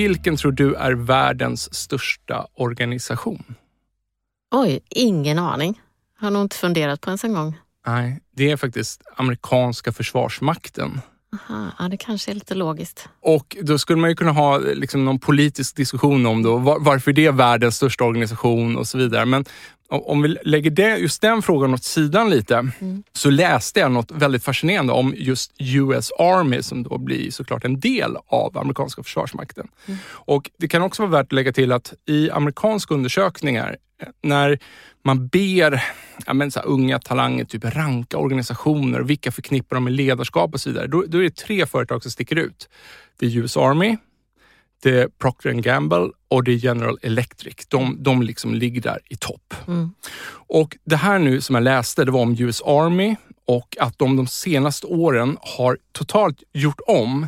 Vilken tror du är världens största organisation? Oj, ingen aning. Har nog inte funderat på ens en gång. Nej, det är faktiskt amerikanska försvarsmakten. Aha, ja, det kanske är lite logiskt. Och då skulle man ju kunna ha liksom någon politisk diskussion om då, varför det är världens största organisation och så vidare. Men om vi lägger det, just den frågan åt sidan lite, mm. så läste jag något väldigt fascinerande om just US Army som då blir såklart en del av amerikanska försvarsmakten. Mm. Och Det kan också vara värt att lägga till att i amerikanska undersökningar, när man ber ja, men så unga talanger typ ranka organisationer, vilka förknippar de med ledarskap och så vidare. Då, då är det tre företag som sticker ut. Det är US Army, det är Procter Gamble och det är General Electric. De, de liksom ligger där i topp. Mm. Och Det här nu som jag läste, det var om US Army och att de de senaste åren har totalt gjort om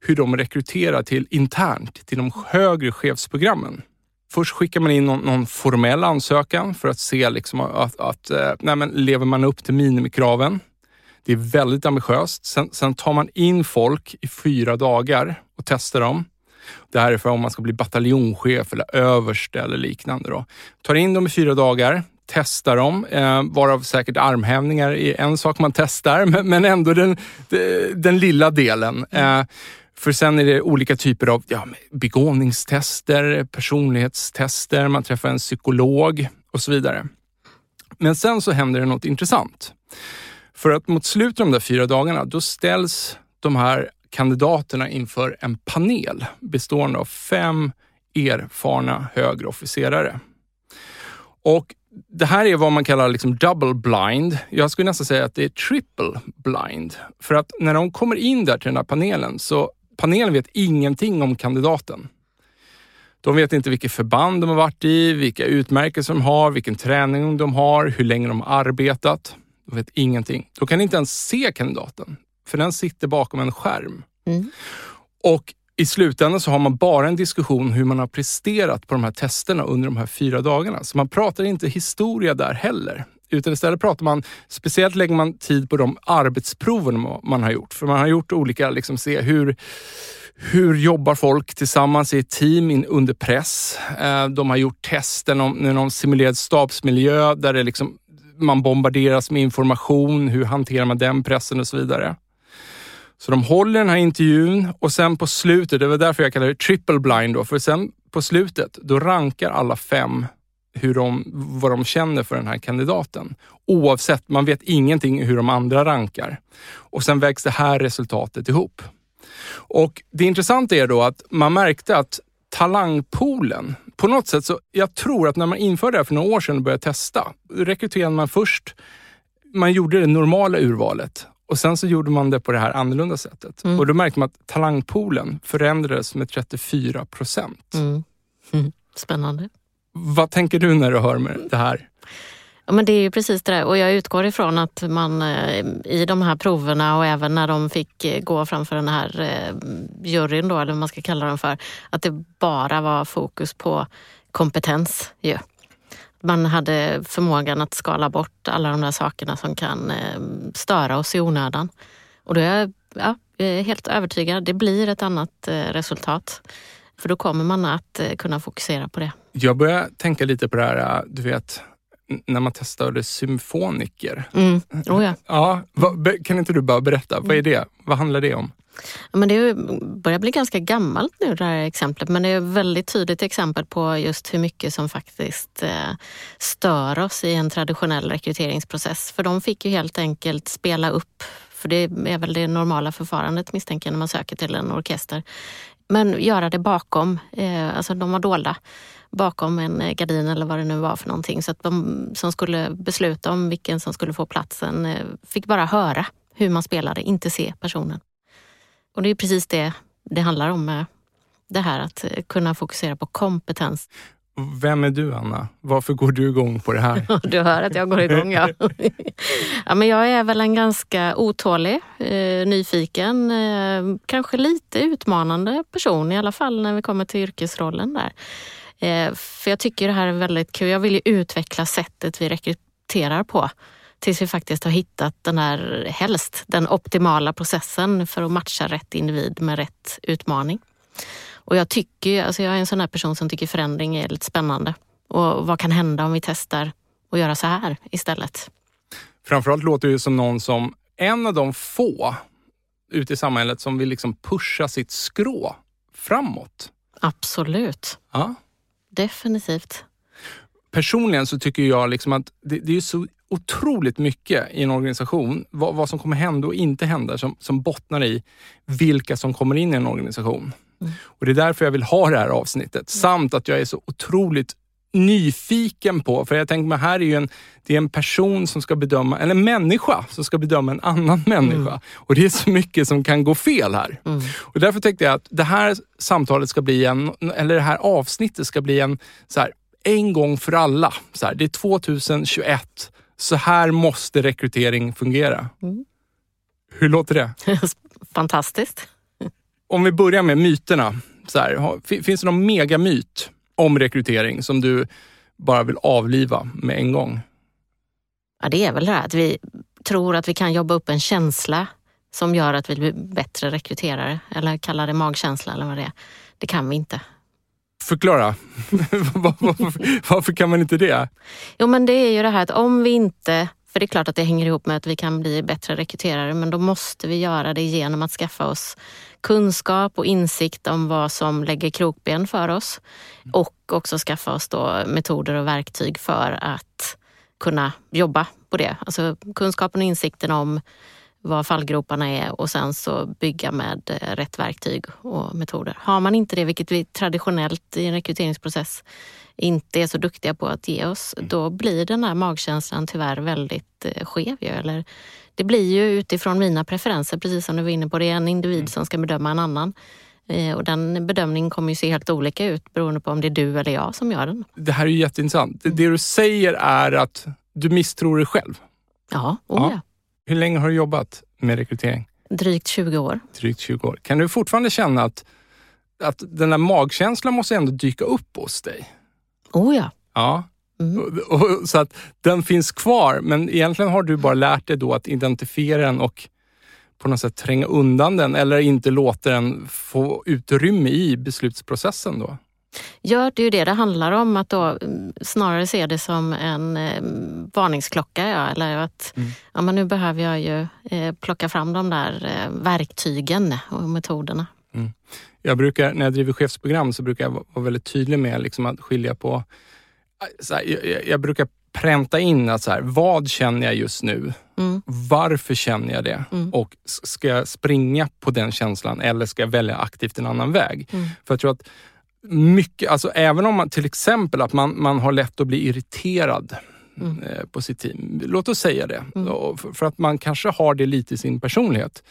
hur de rekryterar till internt till de högre chefsprogrammen. Först skickar man in någon, någon formell ansökan för att se liksom att, att eh, nej men, lever man upp till minimikraven. Det är väldigt ambitiöst. Sen, sen tar man in folk i fyra dagar och testar dem. Det här är för om man ska bli bataljonschef eller överste eller liknande. Då. Tar in dem i fyra dagar, testar dem, eh, varav säkert armhävningar är en sak man testar, men, men ändå den, den lilla delen. Mm. Eh, för sen är det olika typer av ja, begåvningstester, personlighetstester, man träffar en psykolog och så vidare. Men sen så händer det något intressant. För att mot slutet av de där fyra dagarna, då ställs de här kandidaterna inför en panel bestående av fem erfarna högre officerare. Och det här är vad man kallar liksom double blind. Jag skulle nästan säga att det är triple blind. För att när de kommer in där till den här panelen så panelen vet ingenting om kandidaten. De vet inte vilket förband de har varit i, vilka utmärkelser de har, vilken träning de har, hur länge de har arbetat. De vet ingenting. De kan inte ens se kandidaten, för den sitter bakom en skärm. Mm. Och i slutändan så har man bara en diskussion hur man har presterat på de här testerna under de här fyra dagarna. Så man pratar inte historia där heller. Utan istället pratar man, speciellt lägger man tid på de arbetsproven man har gjort. För man har gjort olika, liksom se hur, hur jobbar folk tillsammans i ett team under press? Eh, de har gjort tester om någon simulerad stabsmiljö där det liksom, man bombarderas med information. Hur hanterar man den pressen och så vidare. Så de håller den här intervjun och sen på slutet, det var därför jag kallar det triple blind då, för sen på slutet, då rankar alla fem hur de, vad de känner för den här kandidaten. Oavsett, man vet ingenting hur de andra rankar. Och sen vägs det här resultatet ihop. Och Det intressanta är då att man märkte att talangpoolen, på något sätt så, jag tror att när man införde det här för några år sedan och började testa, rekryterade man först, man gjorde det normala urvalet och sen så gjorde man det på det här annorlunda sättet. Mm. Och då märkte man att talangpoolen förändrades med 34 procent. Mm. Mm. Spännande. Vad tänker du när du hör med det här? Ja, men det är ju precis det där och jag utgår ifrån att man eh, i de här proverna och även när de fick eh, gå framför den här eh, juryn då, eller vad man ska kalla dem för, att det bara var fokus på kompetens. Ju. Man hade förmågan att skala bort alla de där sakerna som kan störa oss i onödan. Och då är jag, ja, jag är helt övertygad, det blir ett annat resultat. För då kommer man att kunna fokusera på det. Jag börjar tänka lite på det här, du vet, när man testade symfoniker. Mm. Oh ja. Ja, vad, kan inte du bara berätta, vad är det? Vad handlar det om? Men det börjar bli ganska gammalt nu det här exemplet men det är ett väldigt tydligt exempel på just hur mycket som faktiskt eh, stör oss i en traditionell rekryteringsprocess. För de fick ju helt enkelt spela upp, för det är väl det normala förfarandet misstänker jag när man söker till en orkester. Men göra det bakom, eh, alltså de var dolda bakom en eh, gardin eller vad det nu var för någonting. Så att de som skulle besluta om vilken som skulle få platsen fick bara höra hur man spelade, inte se personen. Och det är precis det det handlar om med det här att eh, kunna fokusera på kompetens. Vem är du Anna? Varför går du igång på det här? du hör att jag går igång ja. ja men jag är väl en ganska otålig, eh, nyfiken, eh, kanske lite utmanande person i alla fall när vi kommer till yrkesrollen där. Eh, för jag tycker det här är väldigt kul. Jag vill ju utveckla sättet vi rekryterar på tills vi faktiskt har hittat den här, helst den optimala processen för att matcha rätt individ med rätt utmaning. Och jag tycker, alltså jag är en sån här person som tycker förändring är lite spännande. Och vad kan hända om vi testar att göra så här istället? Framförallt låter det som någon som en av de få ute i samhället som vill liksom pusha sitt skrå framåt. Absolut. Ja. Definitivt. Personligen så tycker jag liksom att det, det är så otroligt mycket i en organisation, vad, vad, som kommer hända och inte hända, som, som bottnar i vilka som kommer in i en organisation. Mm. Och Det är därför jag vill ha det här avsnittet. Mm. Samt att jag är så otroligt nyfiken på, för jag tänker mig här är ju en, det är en person som ska bedöma, eller en människa som ska bedöma en annan människa. Mm. Och det är så mycket som kan gå fel här. Mm. Och därför tänkte jag att det här samtalet ska bli en, eller det här avsnittet ska bli en, så här, en gång för alla. Så här, det är 2021. Så här måste rekrytering fungera. Mm. Hur låter det? Fantastiskt. Om vi börjar med myterna. Så här, finns det någon megamyt om rekrytering som du bara vill avliva med en gång? Ja, det är väl det här att vi tror att vi kan jobba upp en känsla som gör att vi blir bättre rekryterare. Eller kalla det magkänsla eller vad det är. Det kan vi inte. Förklara. varför, varför kan man inte det? Jo men det är ju det här att om vi inte för det är klart att det hänger ihop med att vi kan bli bättre rekryterare men då måste vi göra det genom att skaffa oss kunskap och insikt om vad som lägger krokben för oss och också skaffa oss då metoder och verktyg för att kunna jobba på det. Alltså kunskapen och insikten om vad fallgroparna är och sen så bygga med eh, rätt verktyg och metoder. Har man inte det, vilket vi traditionellt i en rekryteringsprocess inte är så duktiga på att ge oss, mm. då blir den här magkänslan tyvärr väldigt eh, skev. Eller, det blir ju utifrån mina preferenser, precis som du var inne på. Det är en individ mm. som ska bedöma en annan. Eh, och den bedömningen kommer ju se helt olika ut beroende på om det är du eller jag som gör den. Det här är jätteintressant. Det du säger är att du misstror dig själv. Ja, oh ja. ja. Hur länge har du jobbat med rekrytering? Drygt 20 år. Drygt 20 år. Kan du fortfarande känna att, att den där magkänslan måste ändå dyka upp hos dig? Oh ja. Ja. Mm. Så att den finns kvar, men egentligen har du bara lärt dig då att identifiera den och på något sätt tränga undan den eller inte låta den få utrymme i beslutsprocessen då? Ja, det ju det det handlar om, att då mm, snarare se det som en eh, varningsklocka. Ja, eller att mm. ja, men nu behöver jag ju eh, plocka fram de där eh, verktygen och metoderna. Mm. Jag brukar, när jag driver chefsprogram så brukar jag vara väldigt tydlig med liksom att skilja på... Här, jag, jag, brukar pränta in att så här, vad känner jag just nu? Mm. Varför känner jag det? Mm. Och ska jag springa på den känslan eller ska jag välja aktivt en annan väg? Mm. För jag tror att mycket, alltså även om man till exempel att man, man har lätt att bli irriterad mm. eh, på sitt team. Låt oss säga det. Mm. För, att man kanske har det lite i sin personlighet.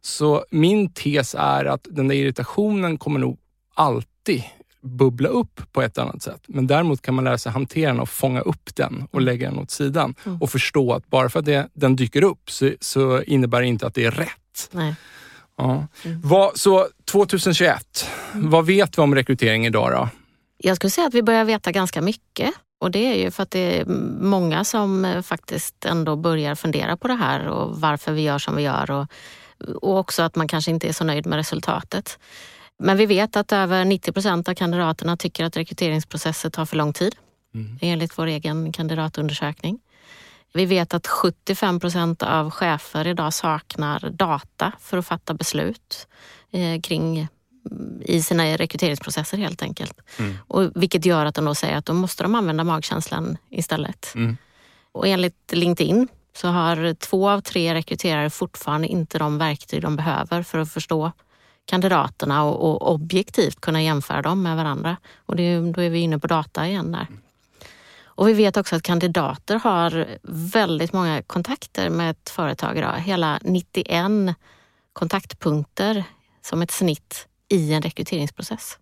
Så min tes är att den där irritationen kommer nog alltid bubbla upp på ett annat sätt. Men däremot kan man lära sig hantera den och fånga upp den och lägga den åt sidan. Mm. Och förstå att bara för att det, den dyker upp så, så innebär det inte att det är rätt. Nej. Ja. Mm. Vad, så 2021, mm. vad vet vi om rekrytering idag då? Jag skulle säga att vi börjar veta ganska mycket. Och det är ju för att det är många som eh, faktiskt ändå börjar fundera på det här och varför vi gör som vi gör. Och, och också att man kanske inte är så nöjd med resultatet. Men vi vet att över 90 procent av kandidaterna tycker att rekryteringsprocesser tar för lång tid. Mm. Enligt vår egen kandidatundersökning. Vi vet att 75 procent av chefer idag saknar data för att fatta beslut eh, kring i sina rekryteringsprocesser helt enkelt. Mm. Och vilket gör att de då säger att då måste de använda magkänslan istället. Mm. Och enligt LinkedIn så har två av tre rekryterare fortfarande inte de verktyg de behöver för att förstå kandidaterna och, och objektivt kunna jämföra dem med varandra. Och det, då är vi inne på data igen där. Och vi vet också att kandidater har väldigt många kontakter med ett företag idag. Hela 91 kontaktpunkter som ett snitt i en rekryteringsprocess.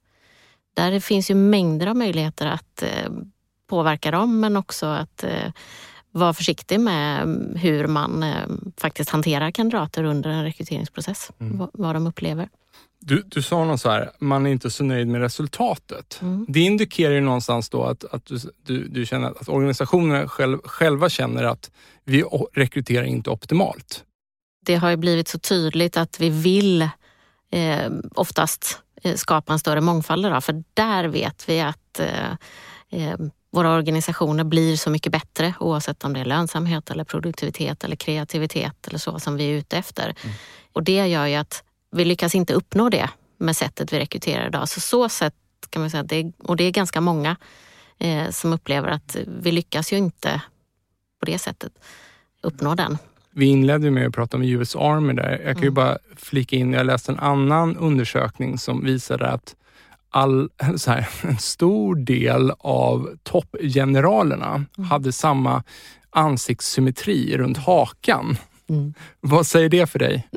Där finns ju mängder av möjligheter att eh, påverka dem men också att eh, vara försiktig med hur man eh, faktiskt hanterar kandidater under en rekryteringsprocess. Mm. Vad de upplever. Du, du sa något så här, man är inte så nöjd med resultatet. Mm. Det indikerar ju någonstans då att, att du, du, känner att organisationerna själv, själva känner att vi rekryterar inte optimalt. Det har ju blivit så tydligt att vi vill eh, oftast eh, skapa en större mångfald idag, för där vet vi att eh, eh, våra organisationer blir så mycket bättre oavsett om det är lönsamhet eller produktivitet eller kreativitet eller så som vi är ute efter. Mm. Och det gör ju att vi lyckas inte uppnå det med sättet vi rekryterar idag. Så så sätt kan man säga, det, och det är ganska många eh, som upplever att vi lyckas ju inte på det sättet uppnå den. Vi inledde med att prata om US Army där. Jag kan mm. ju bara flika in, jag läste en annan undersökning som visade att all, här, en stor del av toppgeneralerna mm. hade samma ansiktssymmetri runt hakan. Mm. Vad säger det för dig?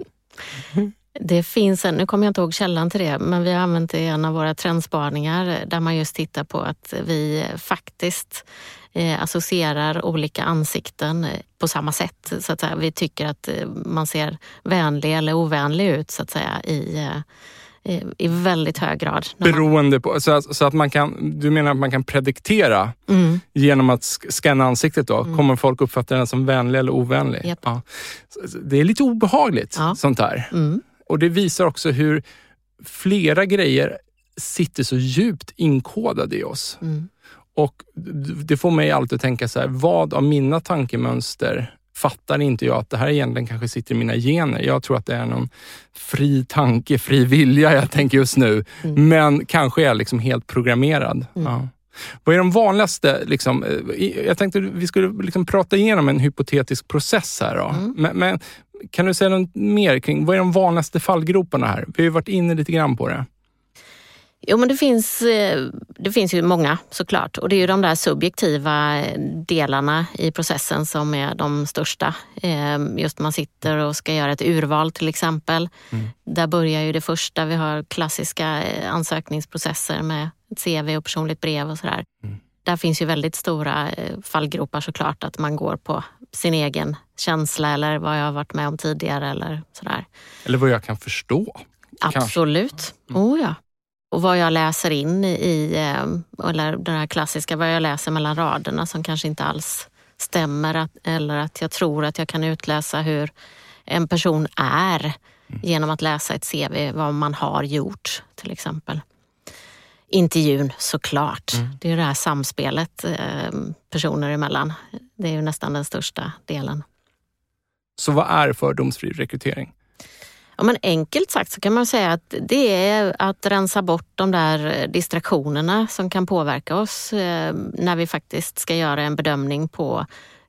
Det finns en, nu kommer jag inte ihåg källan till det, men vi har använt det i en av våra trendspaningar där man just tittar på att vi faktiskt eh, associerar olika ansikten eh, på samma sätt. Så att säga. Vi tycker att eh, man ser vänlig eller ovänlig ut så att säga i eh, i väldigt hög grad. Beroende på, så att, så att man kan, du menar att man kan prediktera mm. genom att scanna ansiktet då? Mm. Kommer folk uppfatta den som vänlig eller ovänlig? Yep. Ja. Det är lite obehagligt ja. sånt här. Mm. Och det visar också hur flera grejer sitter så djupt inkodade i oss. Mm. Och det får mig alltid att tänka så här, vad av mina tankemönster fattar inte jag att det här egentligen kanske sitter i mina gener. Jag tror att det är någon fri tanke, fri vilja jag tänker just nu. Mm. Men kanske är jag liksom helt programmerad. Mm. Ja. Vad är de vanligaste, liksom, eh, jag tänkte vi skulle liksom prata igenom en hypotetisk process här. Då. Mm. Men, men, kan du säga något mer kring, vad är de vanligaste fallgroparna här? Vi har ju varit inne lite grann på det. Jo, men det finns, eh, det finns ju många såklart och det är ju de där subjektiva delarna i processen som är de största. Eh, just man sitter och ska göra ett urval till exempel. Mm. Där börjar ju det första. Vi har klassiska eh, ansökningsprocesser med ett CV och personligt brev och sådär. Mm. Där finns ju väldigt stora fallgropar såklart, att man går på sin egen känsla eller vad jag har varit med om tidigare eller sådär. Eller vad jag kan förstå. Absolut. Mm. Oh ja och vad jag läser in i, eh, eller den här klassiska, vad jag läser mellan raderna som kanske inte alls stämmer att, eller att jag tror att jag kan utläsa hur en person är mm. genom att läsa ett CV, vad man har gjort till exempel. Intervjun såklart. Mm. Det är det här samspelet eh, personer emellan. Det är ju nästan den största delen. Så vad är fördomsfri rekrytering? Ja, men enkelt sagt så kan man säga att det är att rensa bort de där distraktionerna som kan påverka oss eh, när vi faktiskt ska göra en bedömning på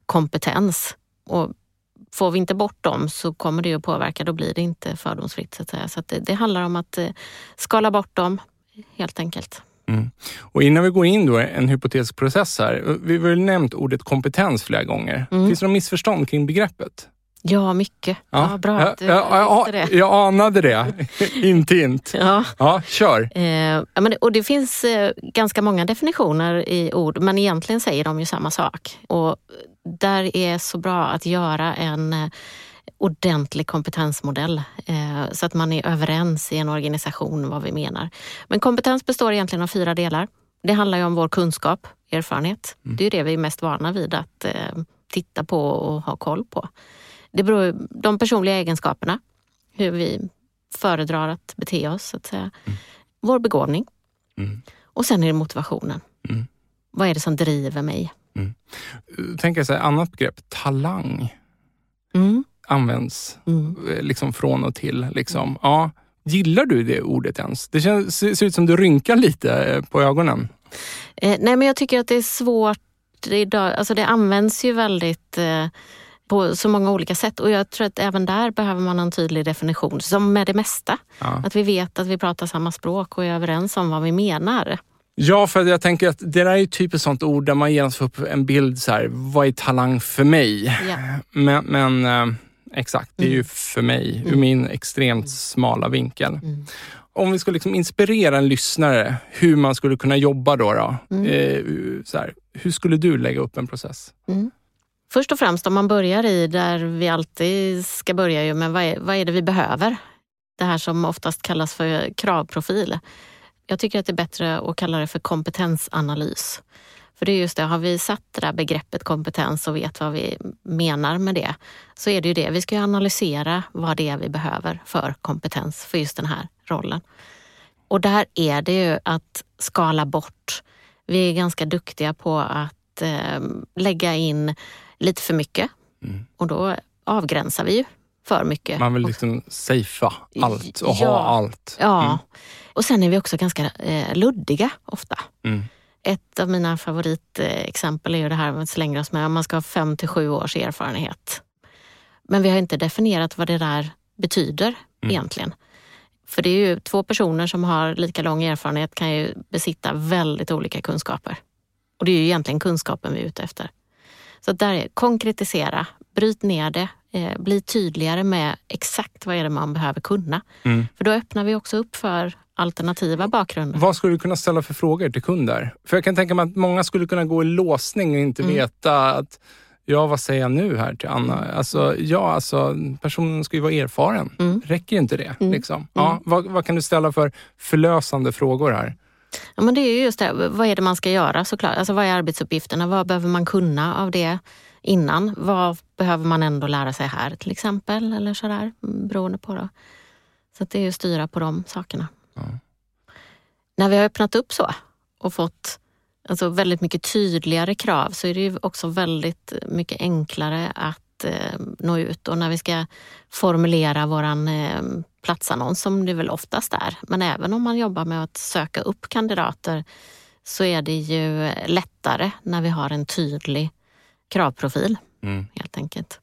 kompetens. Och får vi inte bort dem så kommer det att påverka, då blir det inte fördomsfritt. Så, att så att det, det handlar om att eh, skala bort dem helt enkelt. Mm. Och innan vi går in då en hypotetisk process här. Vi har nämnt ordet kompetens flera gånger. Mm. Finns det något missförstånd kring begreppet? Ja, mycket. Ja, ja bra att du ja, ja, det. Jag anade det. Intint. ja. ja, kör. Eh, men, och det finns eh, ganska många definitioner i ord, men egentligen säger de ju samma sak. Och där är så bra att göra en eh, ordentlig kompetensmodell eh, så att man är överens i en organisation vad vi menar. Men kompetens består egentligen av fyra delar. Det handlar ju om vår kunskap, erfarenhet. Mm. Det är det vi är mest vana vid att eh, titta på och ha koll på. Det beror de personliga egenskaperna, hur vi föredrar att bete oss, så att säga. Mm. Vår begåvning. Mm. Och sen är det motivationen. Mm. Vad är det som driver mig? Mm. Tänker jag så här, annat begrepp, talang. Mm. Används mm. Eh, liksom från och till. Liksom. Ja. Gillar du det ordet ens? Det känns, ser ut som du rynkar lite eh, på ögonen. Eh, nej, men jag tycker att det är svårt idag. Alltså det används ju väldigt eh, på så många olika sätt och jag tror att även där behöver man en tydlig definition, som med det mesta. Ja. Att vi vet att vi pratar samma språk och är överens om vad vi menar. Ja, för jag tänker att det där är ju typ ett sånt ord där man genast får upp en bild så här, vad är talang för mig? Ja. Men, men eh, exakt, det är ju mm. för mig, mm. ur min extremt smala vinkel. Mm. Om vi skulle liksom inspirera en lyssnare hur man skulle kunna jobba då. då mm. eh, så här, hur skulle du lägga upp en process? Mm. Först och främst om man börjar i där vi alltid ska börja ju med vad är, vad är det vi behöver? Det här som oftast kallas för kravprofil. Jag tycker att det är bättre att kalla det för kompetensanalys. För det är just det, har vi satt det där begreppet kompetens och vet vad vi menar med det, så är det ju det. Vi ska analysera vad det är vi behöver för kompetens för just den här rollen. Och där är det ju att skala bort. Vi är ganska duktiga på att eh, lägga in lite för mycket mm. och då avgränsar vi ju för mycket. Man vill liksom safea allt och ja, ha allt. Ja, mm. och sen är vi också ganska eh, luddiga ofta. Mm. Ett av mina favoritexempel är ju det här med att slänga oss med man ska ha fem till sju års erfarenhet. Men vi har inte definierat vad det där betyder mm. egentligen. För det är ju två personer som har lika lång erfarenhet kan ju besitta väldigt olika kunskaper. Och det är ju egentligen kunskapen vi är ute efter. Så där är konkretisera, bryt ner det, eh, bli tydligare med exakt vad är det man behöver kunna. Mm. För då öppnar vi också upp för alternativa bakgrunder. Vad skulle du kunna ställa för frågor till kunder? För jag kan tänka mig att många skulle kunna gå i låsning och inte mm. veta att Ja, vad säger jag nu här till Anna? Alltså, ja, alltså, personen ska ju vara erfaren. Mm. Räcker inte det? Mm. Liksom? Ja, mm. vad, vad, kan du ställa för förlösande frågor här? Ja, men det är ju just det, vad är det man ska göra såklart? Alltså, vad är arbetsuppgifterna? Vad behöver man kunna av det innan? Vad behöver man ändå lära sig här till exempel? Eller sådär, beroende på. Då. Så det är ju att styra på de sakerna. Ja. När vi har öppnat upp så och fått alltså väldigt mycket tydligare krav så är det ju också väldigt mycket enklare att eh, nå ut och när vi ska formulera våran eh, platsannons som det väl oftast är. Men även om man jobbar med att söka upp kandidater så är det ju lättare när vi har en tydlig kravprofil mm. helt enkelt.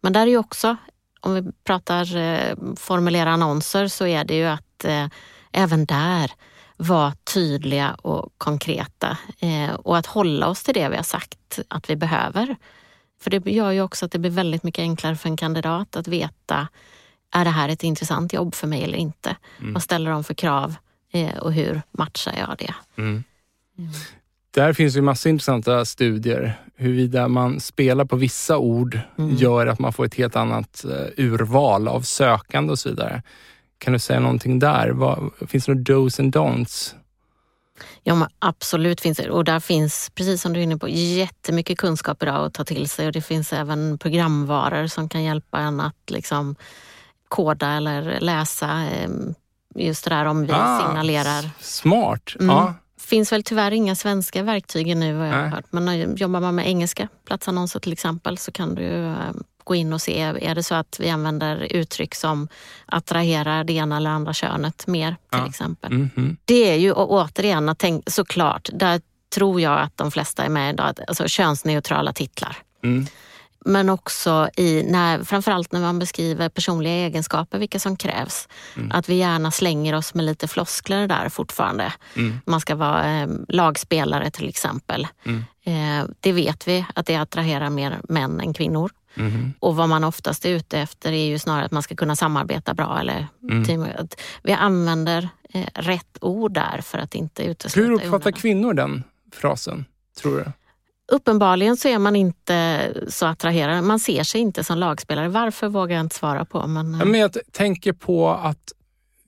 Men där är ju också, om vi pratar eh, formulera annonser så är det ju att eh, även där vara tydliga och konkreta eh, och att hålla oss till det vi har sagt att vi behöver. För det gör ju också att det blir väldigt mycket enklare för en kandidat att veta är det här ett intressant jobb för mig eller inte? Mm. Vad ställer de för krav eh, och hur matchar jag det? Mm. Mm. Där finns ju massa intressanta studier. Huruvida man spelar på vissa ord mm. gör att man får ett helt annat uh, urval av sökande och så vidare. Kan du säga någonting där? Vad, finns det några dos and don'ts? Ja, men absolut finns det. Och där finns, precis som du är inne på, jättemycket kunskap idag att ta till sig. Och det finns även programvaror som kan hjälpa en att liksom koda eller läsa ehm, just det där om vi ah, signalerar. Smart! Mm. Ja. finns väl tyvärr inga svenska verktyg nu vad jag har hört. Men jobbar man med engelska platsannonser till exempel så kan du ehm, gå in och se, är det så att vi använder uttryck som attraherar det ena eller andra könet mer till ja. exempel. Mm -hmm. Det är ju återigen, att tänk, såklart, där tror jag att de flesta är med idag, alltså könsneutrala titlar. Mm. Men också i, när, framförallt när man beskriver personliga egenskaper, vilka som krävs. Mm. Att vi gärna slänger oss med lite floskler där fortfarande. Mm. Man ska vara eh, lagspelare till exempel. Mm. Eh, det vet vi att det attraherar mer män än kvinnor. Mm. Och vad man oftast är ute efter är ju snarare att man ska kunna samarbeta bra. Eller mm. team, att vi använder eh, rätt ord där för att inte utesluta Hur uppfattar kvinnor den frasen, tror du? Uppenbarligen så är man inte så attraherad. Man ser sig inte som lagspelare. Varför vågar jag inte svara på. Men, ja, men jag tänker på att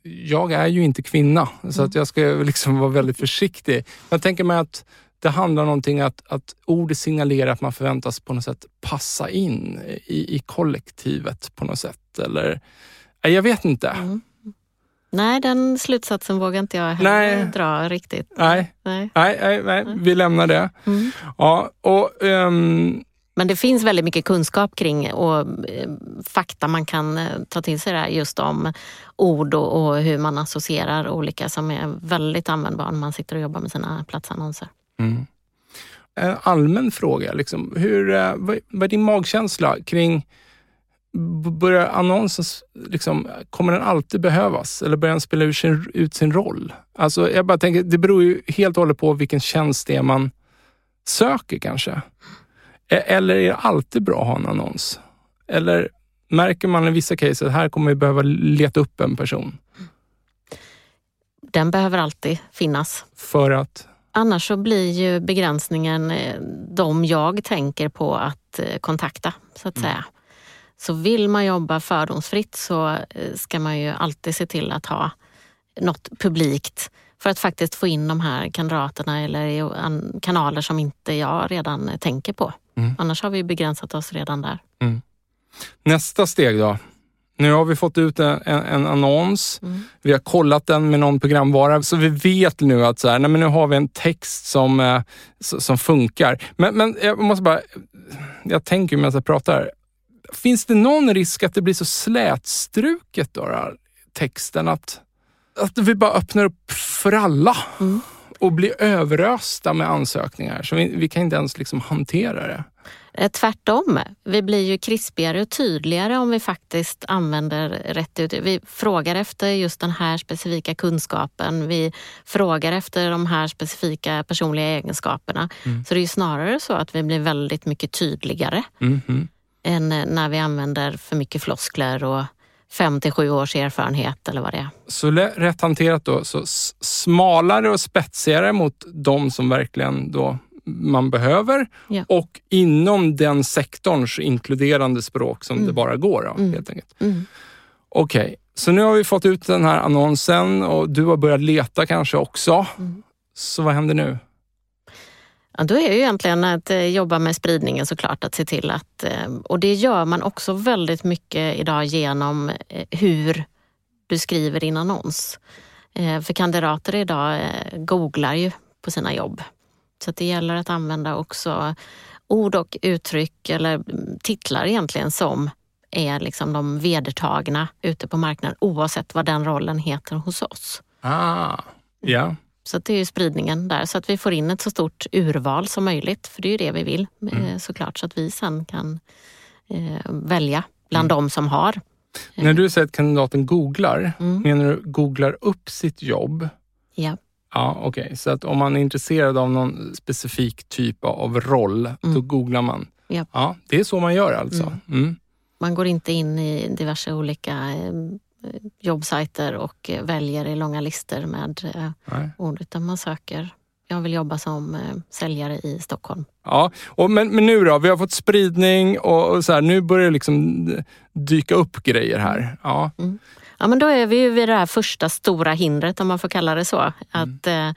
jag är ju inte kvinna, så mm. att jag ska liksom vara väldigt försiktig. Jag tänker mig att det handlar om någonting att, att ordet signalerar att man förväntas på något sätt passa in i, i kollektivet på något sätt. Eller, jag vet inte. Mm. Nej, den slutsatsen vågar inte jag heller nej. dra riktigt. Nej, nej. nej, nej, nej. vi lämnar det. Mm. Ja, och, um... Men det finns väldigt mycket kunskap kring och eh, fakta man kan eh, ta till sig där just om ord och, och, hur man associerar olika som är väldigt användbara när man sitter och jobbar med sina platsannonser. Mm. En allmän fråga, liksom, hur, eh, vad, vad är din magkänsla kring Börjar annonsen, liksom, kommer den alltid behövas eller börjar den spela ut sin, ut sin roll? Alltså, jag bara tänker, det beror ju helt och hållet på vilken tjänst det är man söker kanske. E, eller är det alltid bra att ha en annons? Eller märker man i vissa case att här kommer vi behöva leta upp en person? Den behöver alltid finnas. För att? Annars så blir ju begränsningen eh, de jag tänker på att eh, kontakta, så att mm. säga. Så vill man jobba fördomsfritt så eh, ska man ju alltid se till att ha något publikt för att faktiskt få in de här kandidaterna eller kanaler som inte jag redan tänker på. Mm. Annars har vi begränsat oss redan där. Mm. Nästa steg då? Nu har vi fått ut en, en annons. Mm. Vi har kollat den med någon programvara, så vi vet nu att så här, nej, men nu har vi en text som, eh, som funkar. Men, men jag måste bara, jag tänker medan jag pratar. Finns det någon risk att det blir så slätstruket då, då texten att, att vi bara öppnar upp för alla mm. och blir överösta med ansökningar så vi, vi kan inte ens liksom hantera det? Eh, tvärtom, vi blir ju krispigare och tydligare om vi faktiskt använder rätt ut. Vi frågar efter just den här specifika kunskapen. Vi frågar efter de här specifika personliga egenskaperna. Mm. Så det är snarare så att vi blir väldigt mycket tydligare mm än när vi använder för mycket floskler och fem till sju års erfarenhet eller vad det är. Så rätt hanterat då, så smalare och spetsigare mot de som verkligen då man behöver ja. och inom den sektorns inkluderande språk som mm. det bara går. Då, mm. helt enkelt. Mm. Okej, okay. så nu har vi fått ut den här annonsen och du har börjat leta kanske också. Mm. Så vad händer nu? Ja, då är det ju egentligen att eh, jobba med spridningen såklart, att se till att... Eh, och det gör man också väldigt mycket idag genom eh, hur du skriver din annons. För kandidater idag googlar ju på sina jobb. Så det gäller att använda också ord och uttryck eller titlar egentligen som är liksom de vedertagna ute på marknaden oavsett vad den rollen heter hos oss. Ah, ja. Så det är ju spridningen där, så att vi får in ett så stort urval som möjligt. För det är ju det vi vill mm. Eh, såklart, så att vi sen kan eh, välja bland mm. de som har. När du säger att kandidaten googlar, mm. menar du googlar upp sitt jobb? Ja. Ja, Okej, okay. så att om man är intresserad av någon specifik typ av roll, mm. då googlar man? Yep. Ja, det är så man gör alltså? Mm. Mm. Man går inte in i diverse olika eh, jobbsajter och väljer i långa listor med eh, ord, utan man söker jag vill jobba som eh, säljare i Stockholm. Ja, och men, men nu då? Vi har fått spridning och, och så här, nu börjar det liksom dyka upp grejer här. Ja. Mm. Ja, men då är vi ju vid det här första stora hindret, om man får kalla det så. Mm. Att eh,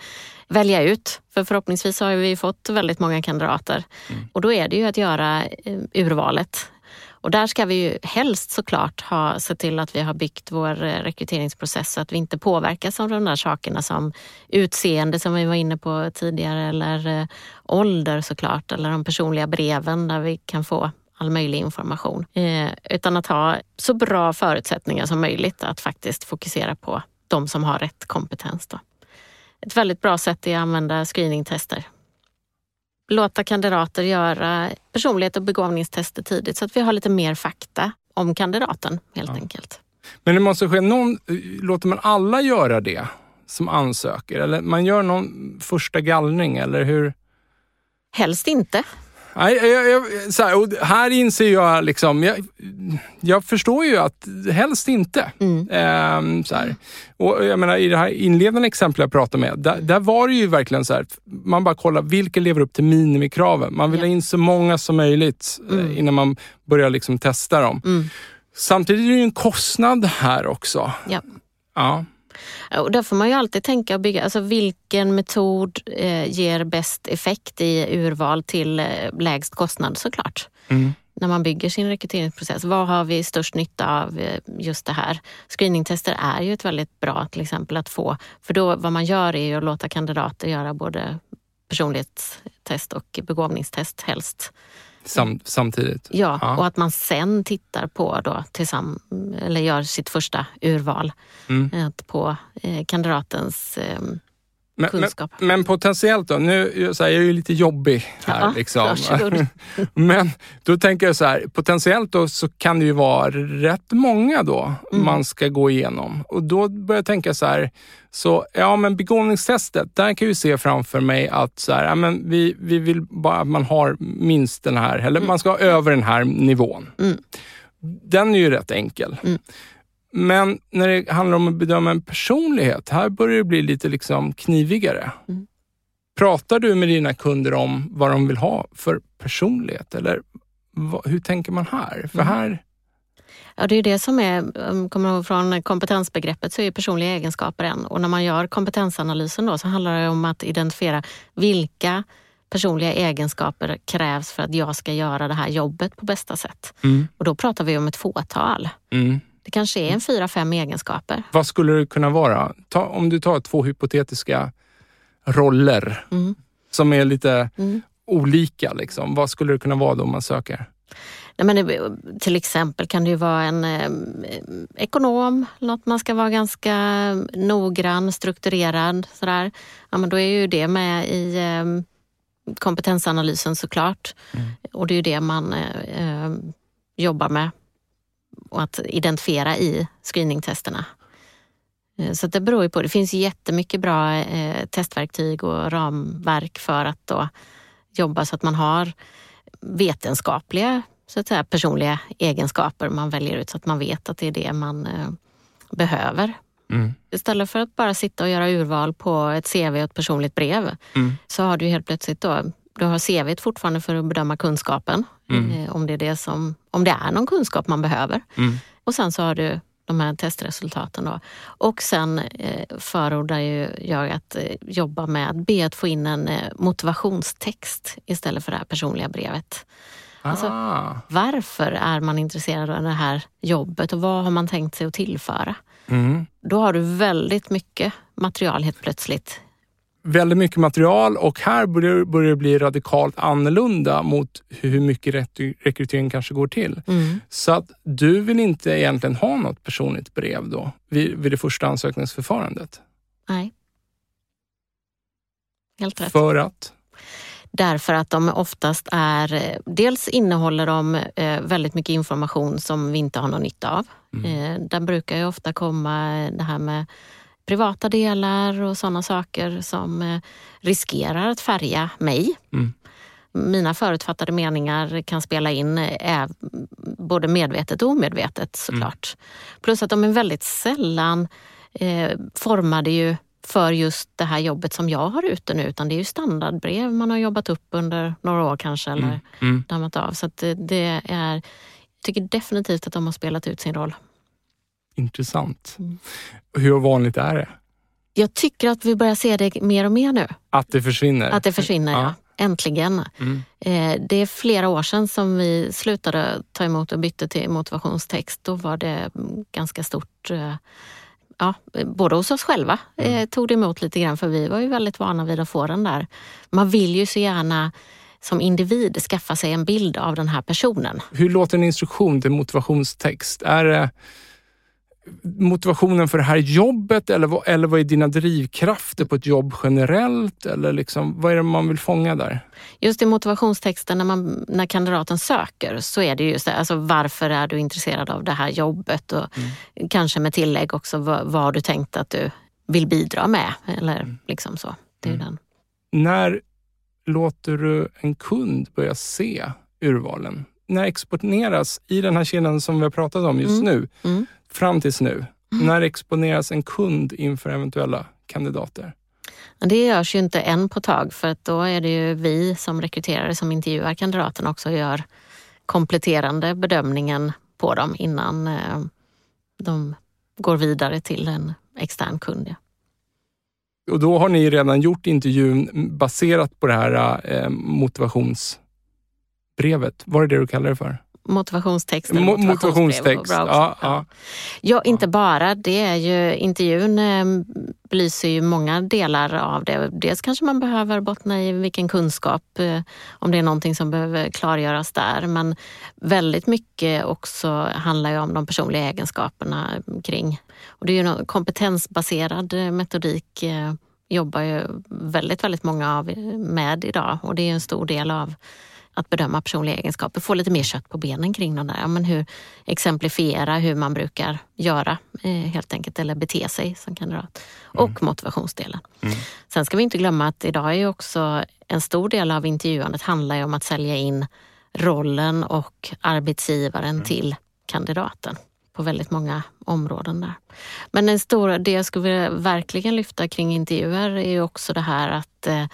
välja ut. För förhoppningsvis har vi fått väldigt många kandidater. Mm. Och då är det ju att göra eh, urvalet. Och där ska vi ju helst såklart ha sett till att vi har byggt vår eh, rekryteringsprocess så att vi inte påverkas av de där sakerna som utseende som vi var inne på tidigare eller eh, ålder såklart eller de personliga breven där vi kan få all möjlig information. Eh, utan att ha så bra förutsättningar som möjligt att faktiskt fokusera på de som har rätt kompetens. Då. Ett väldigt bra sätt är att använda screeningtester. Låta kandidater göra personlighet och begåvningstester tidigt så att vi har lite mer fakta om kandidaten helt ja. enkelt. Men det måste ske någon, låter man alla göra det som ansöker? Eller man gör någon första gallring eller hur? Helst inte. Nej, jag, jag, så här, och här inser jag liksom, jag, jag förstår ju att helst inte. Mm. Ehm, så här. Och jag menar, I det här inledande exemplet jag pratade med, där, där var det ju verkligen så här, man bara kollar vilka lever upp till minimikraven. Man vill Ja. ha in så många som möjligt eh, Mm. innan man börjar liksom testa dem. Mm. Samtidigt är det ju en kostnad här också. Ja. Ja. Och där får man ju alltid tänka och bygga, alltså vilken metod eh, ger bäst effekt i urval till eh, lägst kostnad såklart. Mm. När man bygger sin rekryteringsprocess. Vad har vi störst nytta av eh, just det här? Screeningtester är ju ett väldigt bra till exempel att få. För då vad man gör är ju att låta kandidater göra både personlighetstest och begåvningstest helst. Sam, samtidigt. Ja, Ja. och att man sen tittar på då tillsamm eller gör sitt första urval Mm. på eh, kandidatens eh, Men, men, kunskap. men potentiellt då, nu så här, jag är ju lite jobbig här. Ja, liksom. Men då tänker jag så här, potentiellt då så kan det ju vara rätt många då Mm. man ska gå igenom. Och då börjar jag tänka så här, så ja men begåvningstestet, där kan jag ju se framför mig att så här, ja, men vi, vi vill bara att man har minst den här, eller man ska ha över den här nivån. Mm. Den är ju rätt enkel. Men när det handlar om att bedöma en personlighet, här börjar det bli lite liksom knivigare. Mm. Pratar du med dina kunder om vad de vill ha för personlighet? Eller vad, hur tänker man här? För Mm. här... Ja, det är det som är, kommer ihåg från kompetensbegreppet, så är personliga egenskaper en. Och när man gör kompetensanalysen då så handlar det om att identifiera vilka personliga egenskaper krävs för att jag ska göra det här jobbet på bästa sätt. Mm. Och då pratar vi om ett fåtal. Mm. Det kanske är en fyra, fem egenskaper. Vad skulle det kunna vara? Ta, om du tar två hypotetiska roller Mm. som är lite Mm. olika. Liksom. Vad skulle det kunna vara då om man söker? Nej, men det, till exempel kan det ju vara en eh, ekonom, något man ska vara ganska noggrann, strukturerad. Sådär. Ja, men då är ju det med i eh, kompetensanalysen såklart. Mm. Och det är ju det man eh, eh, jobbar med. Och att identifiera i screeningtesterna. Eh, Så det beror ju på. Det finns jättemycket bra eh, testverktyg och ramverk för att då jobba så att man har vetenskapliga så att säga, personliga egenskaper man väljer ut så att man vet att det är det man eh, behöver. Mm. Istället för att bara sitta och göra urval på ett CV och ett personligt brev Mm. så har du helt plötsligt då, du har CV fortfarande för att bedöma kunskapen. Mm. Eh, om, det är det som, om det är någon kunskap man behöver. Mm. Och sen så har du de här testresultaten. Då. Och sen eh, förordar ju jag att eh, jobba med att be att få in en eh, motivationstext istället för det här personliga brevet. Alltså- Ah. Varför är man intresserad av det här jobbet och vad har man tänkt sig att tillföra? Mm. Då har du väldigt mycket material helt plötsligt. Väldigt mycket material och här börjar, börjar det bli radikalt annorlunda mot hur mycket rekrytering kanske går till. Mm. Så att du vill inte egentligen ha något personligt brev då vid, vid det första ansökningsförfarandet? Nej. Helt rätt. För att? Därför att de oftast är, dels innehåller de eh, väldigt mycket information som vi inte har någon nytta av. Mm. Eh, där brukar ju ofta komma det här med privata delar och sådana saker som eh, riskerar att färga mig. Mm. Mina förutfattade meningar kan spela in eh, både medvetet och omedvetet såklart. Plus att de är väldigt sällan eh, formade ju för just det här jobbet som jag har ute nu utan det är ju standardbrev man har jobbat upp under några år kanske eller Mm. Mm. dammat av. Så att det, det är, jag tycker definitivt att de har spelat ut sin roll. Intressant. Mm. Hur vanligt är det? Jag tycker att vi börjar se det mer och mer nu. Att det försvinner? Att det försvinner, ja. Ja. Äntligen. Mm. Eh, Det är flera år sedan som vi slutade ta emot och bytte till motivationstext. Då var det mm, ganska stort, eh, ja, både hos oss själva eh, tog det emot lite grann för vi var ju väldigt vana vid att få den där. Man vill ju så gärna som individ skaffa sig en bild av den här personen. Hur låter en instruktion till motivationstext? Är det motivationen för det här jobbet eller vad, eller vad är dina drivkrafter på ett jobb generellt? Eller liksom, vad är det man vill fånga där? Just i motivationstexten när, man, när kandidaten söker så är det just det, alltså varför är du intresserad av det här jobbet och kanske med tillägg också vad, vad har du tänkt att du vill bidra med eller liksom så. Det är ju den. När låter du en kund börja se urvalen? När exponeras i den här kedjan som vi har pratat om just Mm. nu, Mm. Fram tills nu, när exponeras en kund inför eventuella kandidater? Det görs ju inte än på tag för att då är det ju vi som rekryterare som intervjuar kandidaterna också och gör kompletterande bedömningen på dem innan eh, de går vidare till en extern kund. Ja. Och då har ni redan gjort intervjun baserat på det här eh, motivationsbrevet. Var det det du kallade det för? Motivationstext Mo- motivationstext. Ja, ja. Ja, inte bara. Det är ju, intervjun eh, belyser ju många delar av det. Dels kanske man behöver bottna i vilken kunskap, eh, om det är någonting som behöver klargöras där. Men väldigt mycket också handlar ju om de personliga egenskaperna kring. Och det är ju en kompetensbaserad eh, metodik eh, jobbar ju väldigt, väldigt många av med idag och det är en stor del av att bedöma personliga egenskaper, få lite mer kött på benen kring de där. Ja, men hur exemplifiera hur man brukar göra eh, helt enkelt, eller bete sig som kandidat. Och motivationsdelen. Mm. Sen ska vi inte glömma att idag är ju också en stor del av intervjuandet handlar ju om att sälja in rollen och arbetsgivaren till kandidaten på väldigt många områden där. Men en stor, det jag skulle vilja verkligen lyfta kring intervjuer är ju också det här att eh,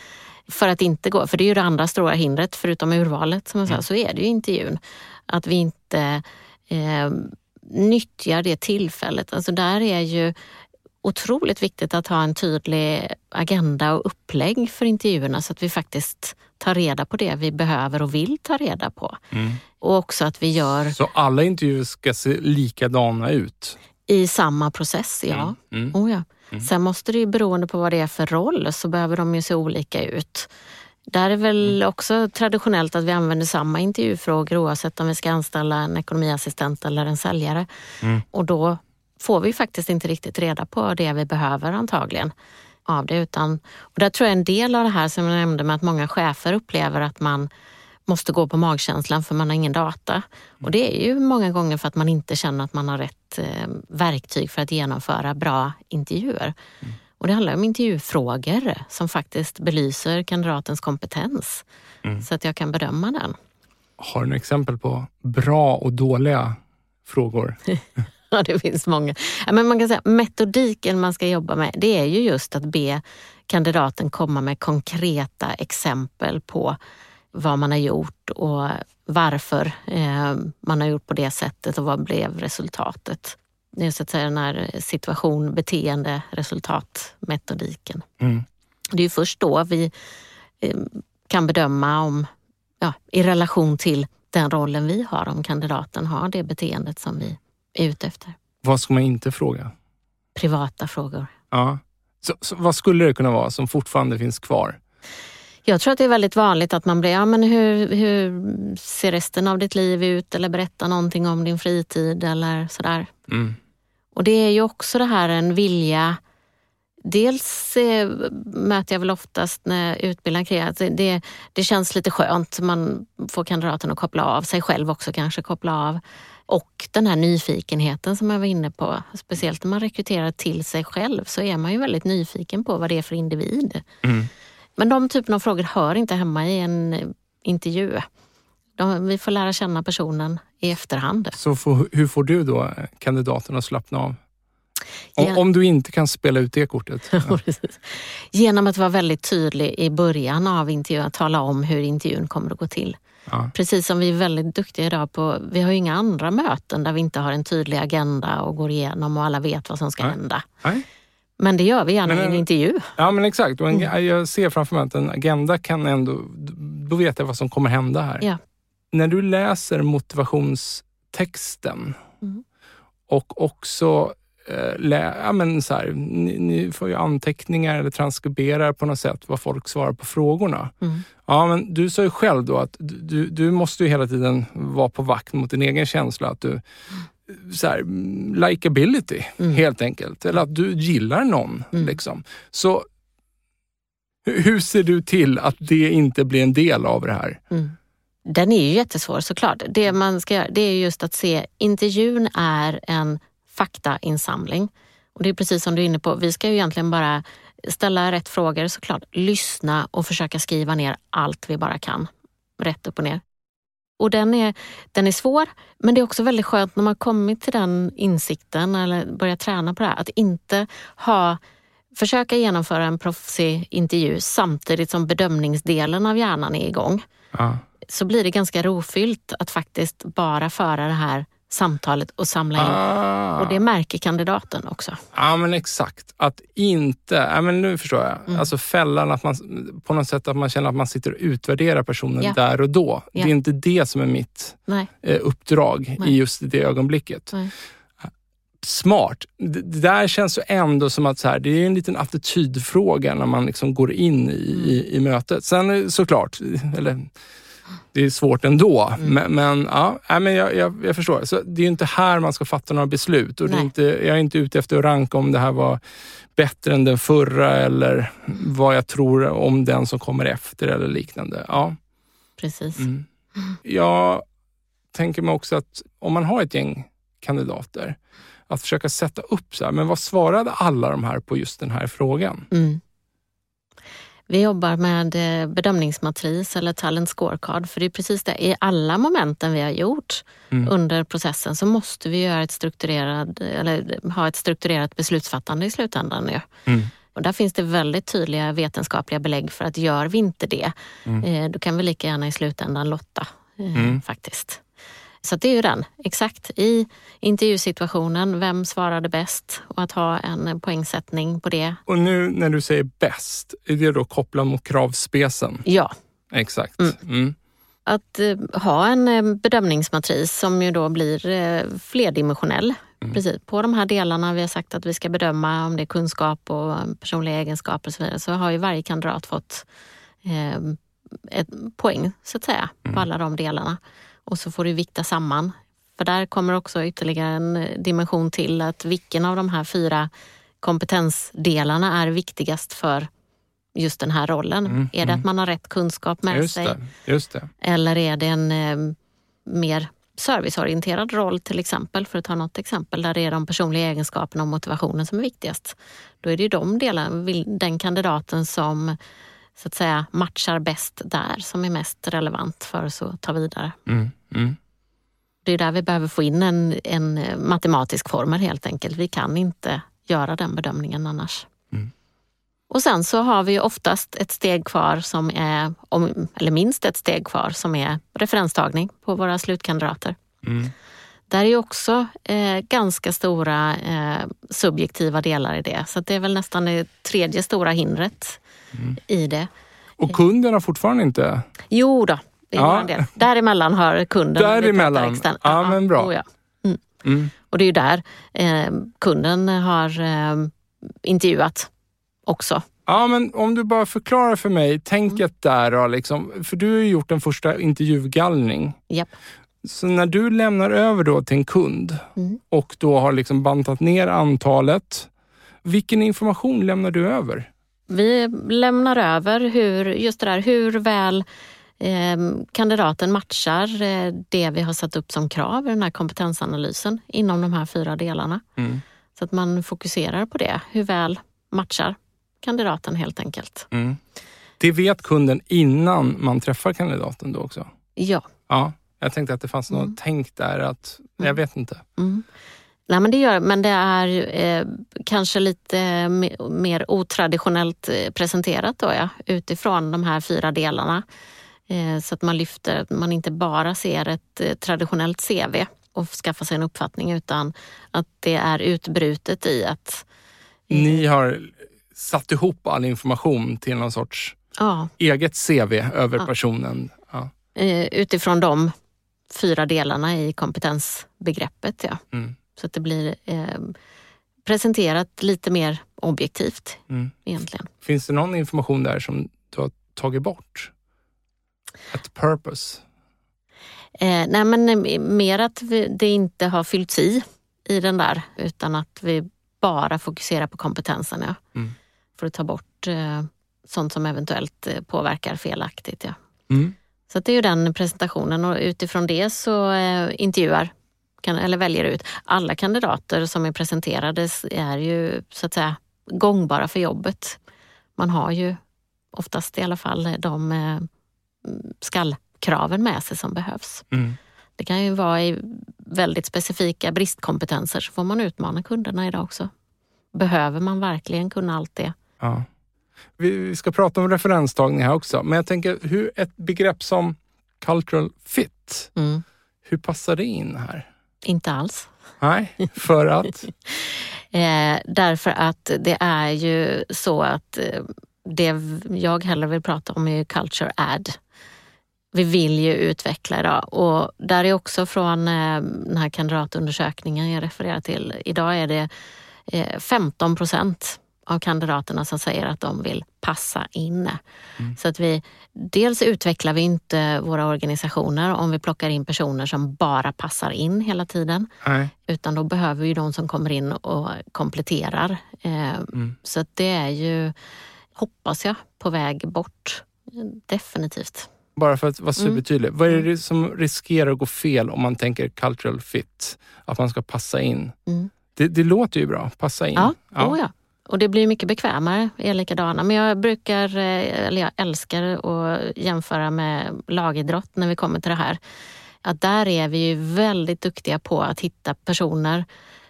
för att inte gå, för det är ju det andra stora hindret förutom urvalet som jag sa, så är det ju intervjun. Att vi inte eh, nyttjar det tillfället. Alltså där är ju otroligt viktigt att ha en tydlig agenda och upplägg för intervjuerna så att vi faktiskt tar reda på det vi behöver och vill ta reda på. Mm. Och också att vi gör Så alla intervjuer ska se likadana ut? i samma process, ja. Mm. Oh ja. Sen måste det ju beroende på vad det är för roll så behöver de ju se olika ut. Där är väl också traditionellt att vi använder samma intervjufrågor oavsett om vi ska anställa en ekonomiassistent eller en säljare. Mm. Och då får vi faktiskt inte riktigt reda på det vi behöver antagligen av det. Utan, och där tror jag en del av det här som jag nämnde med att många chefer upplever att man måste gå på magkänslan för man har ingen data. Och det är ju många gånger för att man inte känner att man har rätt eh, verktyg för att genomföra bra intervjuer. Och det handlar om intervjufrågor som faktiskt belyser kandidatens kompetens så att jag kan bedöma den. Har du några exempel på bra och dåliga frågor? Ja, det finns många. Men man kan säga metodiken man ska jobba med, det är ju just att be kandidaten komma med konkreta exempel på vad man har gjort och varför eh, man har gjort på det sättet och vad blev resultatet. Det är så att säga den här situation, beteende, resultatmetodiken. Mm. Det är först då vi eh, kan bedöma om, ja, i relation till den rollen vi har, om kandidaten har det beteendet som vi är ute efter. Vad ska man inte fråga? Privata frågor. Ja. Så, så, vad skulle det kunna vara som fortfarande finns kvar? Jag tror att det är väldigt vanligt att man blir, ja men hur, hur ser resten av ditt liv ut? Eller berätta någonting om din fritid eller sådär. Mm. Och det är ju också det här en vilja Dels eh, möter jag väl oftast när jag utbildar att det, det känns lite skönt. Man får kandidaten att koppla av, sig själv också kanske koppla av. Och den här nyfikenheten som jag var inne på. Speciellt när man rekryterar till sig själv så är man ju väldigt nyfiken på vad det är för individ. Mm. Men de typen av frågor hör inte hemma i en eh, intervju. De, vi får lära känna personen i efterhand. Så får, hur får du då eh, kandidaten att slappna av? Om, Ja. om du inte kan spela ut det kortet. Ja. Genom att vara väldigt tydlig i början av intervjun, att tala om hur intervjun kommer att gå till. Ja. Precis som vi är väldigt duktiga idag på, vi har ju inga andra möten där vi inte har en tydlig agenda och går igenom och alla vet vad som ska Nej. hända. Nej. Men det gör vi gärna i en intervju. ja, men exakt. Och en, Mm. Jag ser framför mig att en agenda kan ändå... Då vet jag vad som kommer hända här. Ja. När du läser motivationstexten Mm. och också eh, lä, ja, men så här, ni, ni får ju anteckningar eller transkriberar på något sätt vad folk svarar på frågorna. Mm. Ja, men du sa ju själv då att du, du måste ju hela tiden vara på vakt mot din egen känsla. Att du, så här, likability Mm. helt enkelt. Eller att du gillar någon. Mm. Liksom. Så hu- hur ser du till att det inte blir en del av det här? Mm. Den är ju jättesvår såklart. Det man ska göra det är just att se, intervjun är en faktainsamling. Och det är precis som du är inne på, vi ska ju egentligen bara ställa rätt frågor såklart, lyssna och försöka skriva ner allt vi bara kan. Rätt upp och ner. Och den är, den är svår, men det är också väldigt skönt när man kommit till den insikten eller börjat träna på det här, att inte ha försöka genomföra en proffsig intervju samtidigt som bedömningsdelen av hjärnan är igång. Ja. Så blir det ganska rofyllt att faktiskt bara föra det här samtalet och samla in. Ah. Och det märker kandidaten också. Ja men exakt. Att inte, ja, men nu förstår jag. Mm. Alltså fällan att man på något sätt att man känner att man sitter och utvärderar personen ja. där och då. Ja. Det är inte det som är mitt Nej. Eh, uppdrag Nej. i just det ögonblicket. Nej. Smart. Det, det där känns ju ändå som att så här, det är en liten attitydfråga när man liksom går in i, mm. i, i mötet. Sen såklart, eller det är svårt ändå. Mm. Men, men, ja, men jag, jag, jag, förstår. Så det är inte här man ska fatta några beslut. Och det är inte, jag är inte ute efter att ranka om det här var bättre än den förra eller vad jag tror om den som kommer efter eller liknande. Ja. Precis. Mm. Jag tänker mig också att om man har ett gäng kandidater, att försöka sätta upp så här, men vad svarade alla de här på just den här frågan? Mm. Vi jobbar med eh, bedömningsmatris eller talent scorecard för det är precis det. I alla momenten vi har gjort mm. under processen så måste vi göra ett strukturerad, eller ha ett strukturerat beslutsfattande i slutändan. Nu. Mm. Och där finns det väldigt tydliga vetenskapliga belägg för att gör vi inte det, mm. Eh, då kan vi lika gärna i slutändan lotta eh, mm. faktiskt. Så det är ju den, exakt. I intervjusituationen, vem svarade bäst? Och att ha en poängsättning på det. Och nu när du säger bäst, är det då kopplat mot kravspecen? Ja. Exakt. Mm. Mm. Att eh, ha en eh, bedömningsmatris som ju då blir eh, flerdimensionell. Mm. Precis. På de här delarna vi har sagt att vi ska bedöma om det är kunskap och personliga egenskaper och så vidare så har ju varje kandidat fått eh, ett poäng så att säga på mm. alla de delarna och så får du vikta samman. För där kommer också ytterligare en dimension till att vilken av de här fyra kompetensdelarna är viktigast för just den här rollen. Mm, är det mm. att man har rätt kunskap med just sig? Det, just det. Eller är det en eh, mer serviceorienterad roll till exempel, för att ta något exempel, där det är de personliga egenskaperna och motivationen som är viktigast. Då är det ju de delarna, den kandidaten som så att säga matchar bäst där som är mest relevant för oss att ta vidare. Mm, mm. Det är där vi behöver få in en, en matematisk formel helt enkelt. Vi kan inte göra den bedömningen annars. Mm. Och sen så har vi oftast ett steg kvar som är, eller minst ett steg kvar som är referenstagning på våra slutkandidater. Mm. Där är också eh, ganska stora eh, subjektiva delar i det. Så det är väl nästan det tredje stora hindret mm. i det. Och kunden har fortfarande inte? Jo då, ja. del. däremellan har kunden Däremellan? Ja, ja, men bra. Oh, ja. Mm. Mm. Och det är ju där eh, kunden har eh, intervjuat också. Ja, men om du bara förklarar för mig tänket mm. där då, liksom, för du har ju gjort en första intervjugallring. Yep. Så när du lämnar över då till en kund mm. och då har liksom bantat ner antalet, vilken information lämnar du över? Vi lämnar över hur, just det där, hur väl eh, kandidaten matchar eh, det vi har satt upp som krav i den här kompetensanalysen inom de här fyra delarna. Mm. Så att man fokuserar på det. Hur väl matchar kandidaten helt enkelt. Mm. Det vet kunden innan man träffar kandidaten då också? Ja. ja jag tänkte att det fanns något mm. tänk där att, jag mm. vet inte. Mm. Nej, men det gör men det är eh, kanske lite mer otraditionellt eh, presenterat då, ja, utifrån de här fyra delarna. Eh, så att man lyfter, man inte bara ser ett eh, traditionellt CV och skaffar sig en uppfattning utan att det är utbrutet i att... Eh, Ni har satt ihop all information till någon sorts ja. eget CV över ja. personen? Eh, utifrån de fyra delarna i kompetensbegreppet. Ja. Mm. Så att det blir eh, presenterat lite mer objektivt mm. egentligen. Finns det någon information där som du har tagit bort? Ett purpose? Eh, nej men eh, mer att vi, det inte har fyllts i i den där utan att vi bara fokuserar på kompetensen. Ja. Mm. För att ta bort eh, sånt som eventuellt eh, påverkar felaktigt. Ja. Mm. Så det är ju den presentationen och utifrån det så eh, intervjuar kan, eller väljer ut. Alla kandidater som är presenterade är ju så att säga gångbara för jobbet. Man har ju oftast i alla fall de eh, skallkraven med sig som behövs. Mm. Det kan ju vara i väldigt specifika bristkompetenser så får man utmana kunderna idag också. Behöver man verkligen kunna allt det? Ja. Vi, vi ska prata om referenstagning här också, men jag tänker hur ett begrepp som cultural fit, Mm. hur passar det in här? Inte alls. Nej, för att? Eh, därför att det är ju så att eh, det jag hellre vill prata om är ju culture add. Vi vill ju utveckla idag och där är också från eh, den här kandidatundersökningen jag refererar till. Idag är det eh, 15 procent av kandidaterna som säger att de vill passa in. Så att vi, dels utvecklar vi inte våra organisationer om vi plockar in personer som bara passar in hela tiden. Nej. Utan då behöver vi de som kommer in och kompletterar. Eh, Så att det är ju, hoppas jag, på väg bort. Definitivt. Bara för att vara Mm. supertydlig. Vad är det som riskerar att gå fel om man tänker cultural fit? Att man ska passa in. Mm. Det, det låter ju bra, passa in. Ja, ja. ja. Och det blir mycket bekvämare, är likadana. Men jag brukar, eh, eller jag älskar att jämföra med lagidrott när vi kommer till det här. Att där är vi ju väldigt duktiga på att hitta personer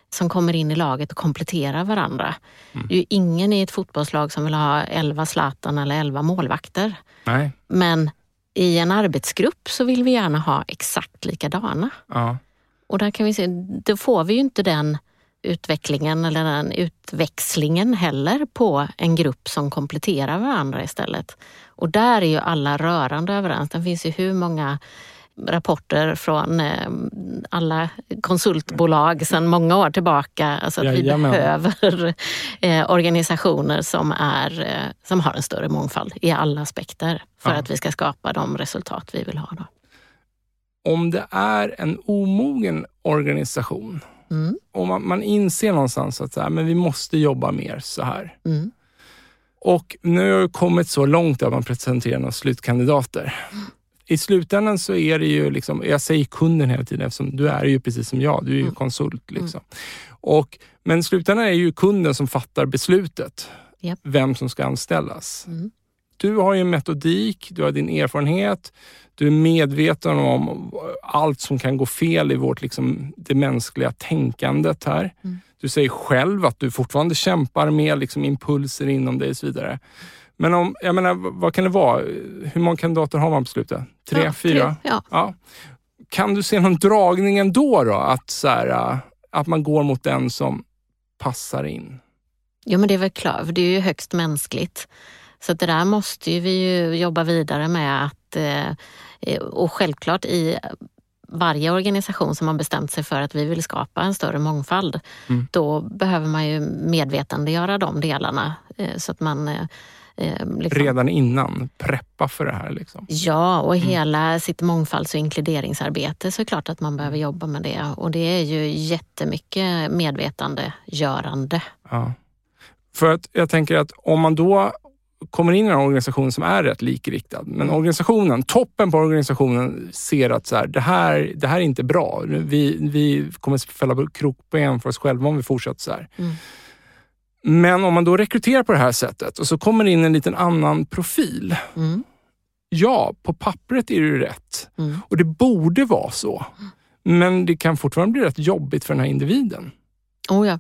som kommer in i laget och kompletterar varandra. Det är ju ingen i ett fotbollslag som vill ha 11 Zlatan eller 11 målvakter. Nej. Men i en arbetsgrupp så vill vi gärna ha exakt likadana. Ja. Och där kan vi se, då får vi ju inte den utvecklingen eller den utväxlingen heller på en grupp som kompletterar varandra istället. Och där är ju alla rörande överens. Det finns ju hur många rapporter från eh, alla konsultbolag sedan många år tillbaka. Alltså att vi Jajamän. behöver eh, organisationer som, är, eh, som har en större mångfald i alla aspekter för Ja. att vi ska skapa de resultat vi vill ha. Då. Om det är en omogen organisation Mm, och man, man inser någonstans att så här, men vi måste jobba mer så här. mm, Och nu har det kommit så långt att man presenterar några slutkandidater. I slutändan så är det ju, liksom, jag säger kunden hela tiden eftersom du är ju precis som jag, du är ju Mm. konsult. Liksom. Och, men i slutändan är det ju kunden som fattar beslutet, Japp. vem som ska anställas. Du har ju en metodik, du har din erfarenhet, du är medveten om allt som kan gå fel i vårt, liksom, det mänskliga tänkandet här. Mm. Du säger själv att du fortfarande kämpar med liksom, impulser inom dig och så vidare. Men om, jag menar, vad kan det vara? Hur många kandidater har man på slutet? Tre, Ja, fyra? Ja, Ja. Kan du se någon dragning ändå då? Att, så här, att man går mot den som passar in? Ja, men det är väl klart, för det är ju högst mänskligt. Så det där måste ju vi ju jobba vidare med att, eh, och självklart i varje organisation som har bestämt sig för att vi vill skapa en större mångfald, Mm. då behöver man ju medvetandegöra de delarna eh, så att man eh, liksom, Redan innan, preppa för det här. Liksom. Ja, och hela sitt mångfalds och inkluderingsarbete så är det klart att man behöver jobba med det. Och det är ju jättemycket medvetandegörande. Ja. För att jag tänker att om man då kommer in i en organisation som är rätt likriktad, men organisationen, toppen på organisationen ser att så här, det, här, det här är inte bra. Vi, vi kommer fälla krokben för oss själva om vi fortsätter så här. Mm. Men om man då rekryterar på det här sättet och så kommer in en liten annan profil. Mm, Ja, på pappret är det rätt mm. och det borde vara så. Men det kan fortfarande bli rätt jobbigt för den här individen. Oh ja,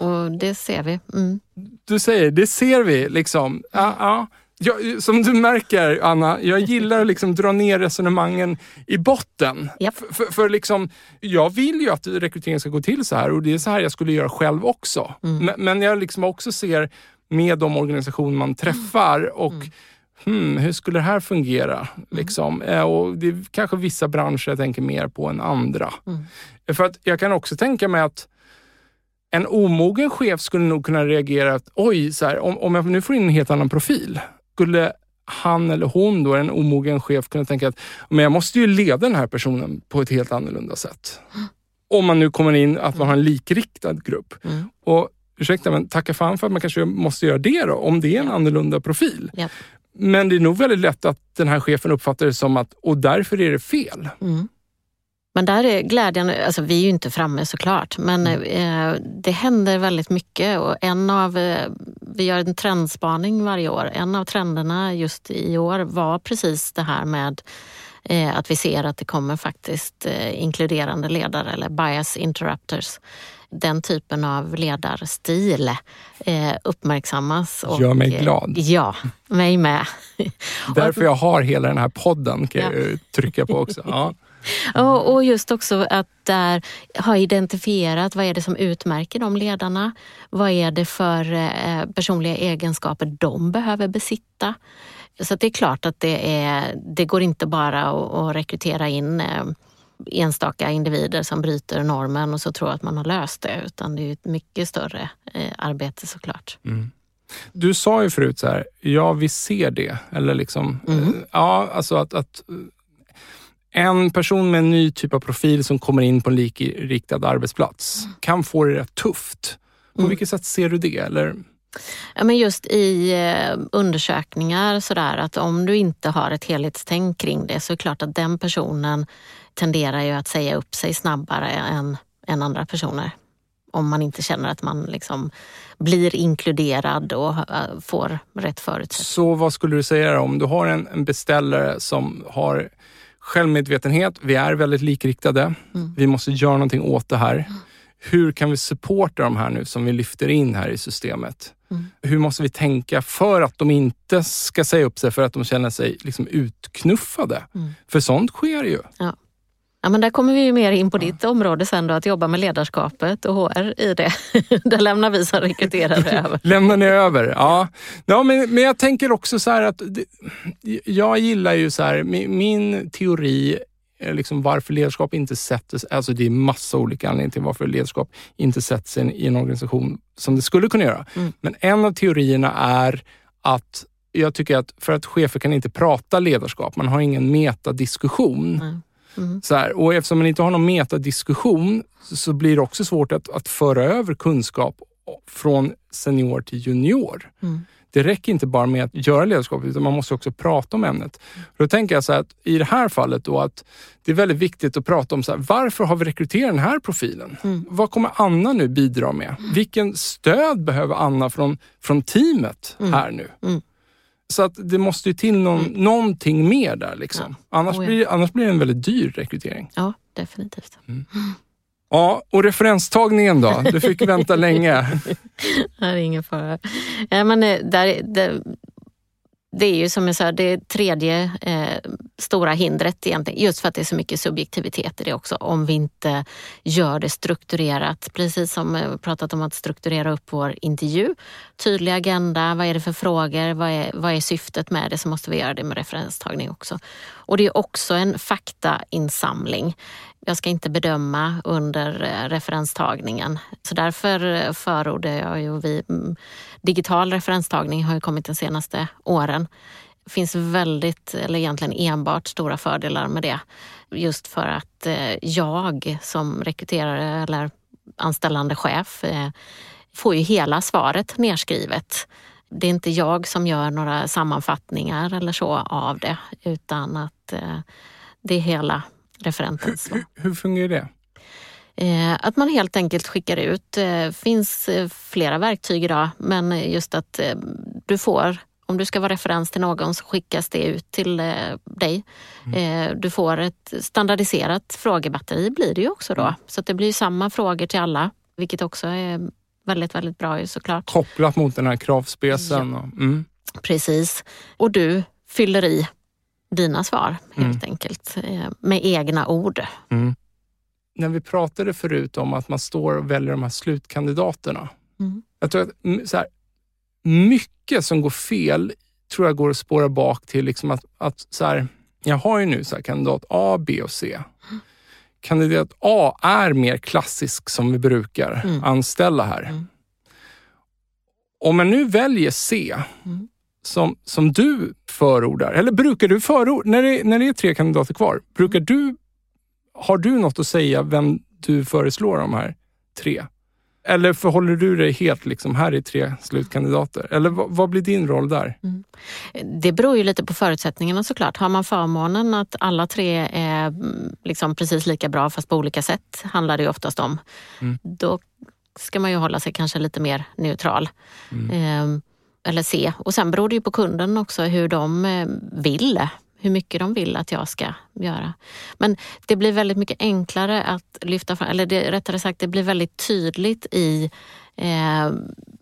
och det ser vi. Mm. du säger, det ser vi. liksom. Ja, ja. Jag, som du märker, Anna, jag gillar att liksom dra ner resonemangen i botten. Japp. För, för, liksom, jag vill ju att rekryteringen ska gå till så här och det är så här jag skulle göra själv också. Mm. Men, men jag liksom också ser med de organisationer man träffar och Mm. hmm, hur skulle det här fungera? Liksom. Eh, Och det är kanske vissa branscher jag tänker mer på än andra. Mm. För att jag kan också tänka mig att en omogen chef skulle nog kunna reagera att oj, så här, om, om jag nu får in en helt annan profil, skulle han eller hon, då, en omogen chef, kunna tänka att men jag måste ju leda den här personen på ett helt annorlunda sätt. Om man nu kommer in att man har en likriktad grupp. Mm. Och ursäkta, men tacka fan för att man kanske måste göra det då, om det är en annorlunda profil. Japp. Men det är nog väldigt lätt att den här chefen uppfattar det som att, och därför är det fel. Mm. Men där är glädjande, alltså vi är ju inte framme såklart, men mm. eh, det händer väldigt mycket och en av, eh, vi gör en trendspaning varje år. En av trenderna just i år var precis det här med eh, att vi ser att det kommer faktiskt inkluderande ledare eller bias interrupters den typen av ledarstil eh, uppmärksammas. Och, Gör mig glad. Ja, mig med. Därför jag har hela den här podden kan ja. jag trycka på också. Ja. Och, och just också att där ha identifierat vad är det som utmärker de ledarna. Vad är det för eh, personliga egenskaper de behöver besitta. Så det är klart att det, är, det går inte bara att, rekrytera in eh, enstaka individer som bryter normen och så tror att man har löst det. Utan det är ett mycket större eh, arbete såklart. Mm. Du sa ju förut så här, ja vi ser det. Eller liksom, mm. ja alltså att, att en person med en ny typ av profil som kommer in på en likriktad arbetsplats kan få det rätt tufft. På mm. vilket sätt ser du det? Eller? Ja, men just i eh, undersökningar sådär att om du inte har ett helhetstänk kring det så är det klart att den personen tenderar ju att säga upp sig snabbare än, än andra personer. Om man inte känner att man liksom blir inkluderad och uh, får rätt förutsättningar. Så vad skulle du säga om du har en, en beställare som har självmedvetenhet, vi är väldigt likriktade, mm. vi måste göra någonting åt det här. Mm. Hur kan vi supporta de här nu som vi lyfter in här i systemet? Mm. Hur måste vi tänka för att de inte ska säga upp sig för att de känner sig liksom utknuffade? Mm. För sånt sker ju. Ja. Ja, men där kommer vi ju mer in på ditt område sen då, att jobba med ledarskapet och HR i det. där lämnar vi som rekryterare över. lämnar ni över? Ja. ja men, men jag tänker också så här att jag gillar ju så här, min, min teori liksom varför ledarskap inte sätter alltså det är massa olika anledningar till varför ledarskap inte sätts i en organisation som det skulle kunna göra. Mm. Men en av teorierna är att jag tycker att för att chefer kan inte prata ledarskap, man har ingen metadiskussion. Mm. Mm. Så här, och eftersom man inte har någon metadiskussion så blir det också svårt att, att föra över kunskap från senior till junior. Mm. Det räcker inte bara med att göra ledarskap utan man måste också prata om ämnet. Då tänker jag så att i det här fallet då att det är väldigt viktigt att prata om så här, varför har vi rekryterat den här profilen? Mm. Vad kommer Anna nu bidra med? Vilken stöd behöver Anna från, från teamet mm. här nu? Så att det måste ju till någon, mm. någonting mer där. Liksom. Ja. Annars, oh, ja. blir, annars blir det en väldigt dyr rekrytering. Ja, definitivt. Mm. Ja, och referenstagningen då? Du fick vänta länge. det är ingen fara. Ja, men eh, där, där, det är ju som jag sa, det tredje eh, stora hindret egentligen, just för att det är så mycket subjektivitet i det också. Om vi inte gör det strukturerat, precis som eh, vi pratat om att strukturera upp vår intervju. Tydlig agenda, vad är det för frågor, vad är, vad är syftet med det? Så måste vi göra det med referenstagning också. Och det är också en faktainsamling. Jag ska inte bedöma under eh, referenstagningen. Så därför eh, förordar jag ju vi, mm, digital referenstagning har ju kommit de senaste åren. Det finns väldigt, eller egentligen enbart stora fördelar med det. Just för att eh, jag som rekryterare eller anställande chef får ju hela svaret nerskrivet. Det är inte jag som gör några sammanfattningar eller så av det utan att det är hela referentens. Hur, hur fungerar det? Eh, att man helt enkelt skickar ut, det eh, finns eh, flera verktyg idag, men just att du får, om du ska vara referens till någon så skickas det ut till dig. Mm. Du får ett standardiserat frågebatteri blir det ju också då. Mm. Så det blir samma frågor till alla, vilket också är väldigt, väldigt bra såklart. Kopplat mot den här kravspecen. Ja. Mm. Precis. Och du fyller i dina svar helt mm. enkelt eh, med egna ord. Mm. När vi pratade förut om att man står och väljer de här slutkandidaterna. Mm. Jag tror att så här, mycket som går fel tror jag går att spåra bak till liksom att, att så här, jag har ju nu så här, kandidat A, B och C. Kandidat A är mer klassisk som vi brukar mm. anställa här. Mm. Om man nu väljer C, mm som, som du förordar? Eller brukar du förorda, när det, när det är tre kandidater kvar, brukar du, har du något att säga vem du föreslår de här tre? Eller förhåller du dig helt liksom, här är tre slutkandidater? Eller vad, blir din roll där? Mm. Det beror ju lite på förutsättningarna såklart. Har man förmånen att alla tre är mm, liksom precis lika bra fast på olika sätt handlar det ju oftast om. Mm. Då ska man ju hålla sig kanske lite mer neutral. Mm. Eh, eller se. Och sen beror det ju på kunden också hur de eh, vill hur mycket de vill att jag ska göra. Men det blir väldigt mycket enklare att lyfta fram, eller det, rättare sagt det blir väldigt tydligt i eh,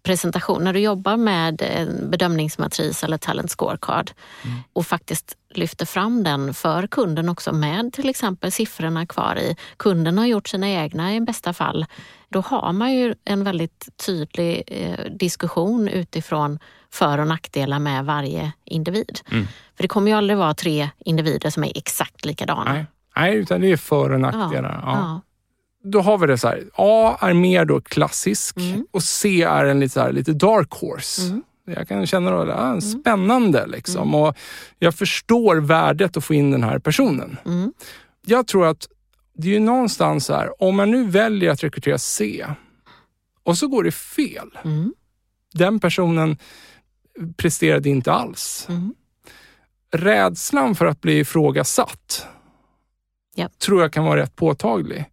presentation. När du jobbar med en bedömningsmatris eller talent scorecard mm. och faktiskt lyfter fram den för kunden också med till exempel siffrorna kvar i. Kunden har gjort sina egna i bästa fall. Då har man ju en väldigt tydlig eh, diskussion utifrån för och nackdelar med varje individ. Mm. För det kommer ju aldrig vara tre individer som är exakt likadana. Nej, Nej utan det är för och nackdelar. Ja, ja. Då har vi det så här. A är mer då klassisk mm. och C är en lite, så här, lite dark horse. Mm. Jag kan känna att det är mm. spännande. Liksom. Mm. Och jag förstår värdet att få in den här personen. Mm. Jag tror att det är ju någonstans så här, om man nu väljer att rekrytera C och så går det fel. Den personen presterade inte alls. Mm. Rädslan för att bli ifrågasatt yep. tror jag kan vara rätt påtaglig.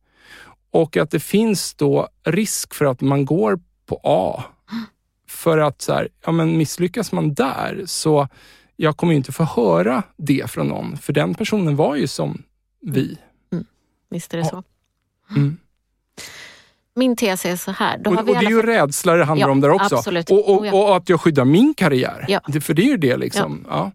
Och att det finns då risk för att man går på A. För att så här, ja, men misslyckas man där så jag kommer inte få höra det från någon. För den personen var ju som vi. Mm. Visst är det ja. så. Mm. Min tes är så här. Och, och det är ju fall... rädsla det handlar ja, om där också. Absolut. Och, och, och, att jag skyddar min karriär. Ja. för det är ju det liksom. Ja.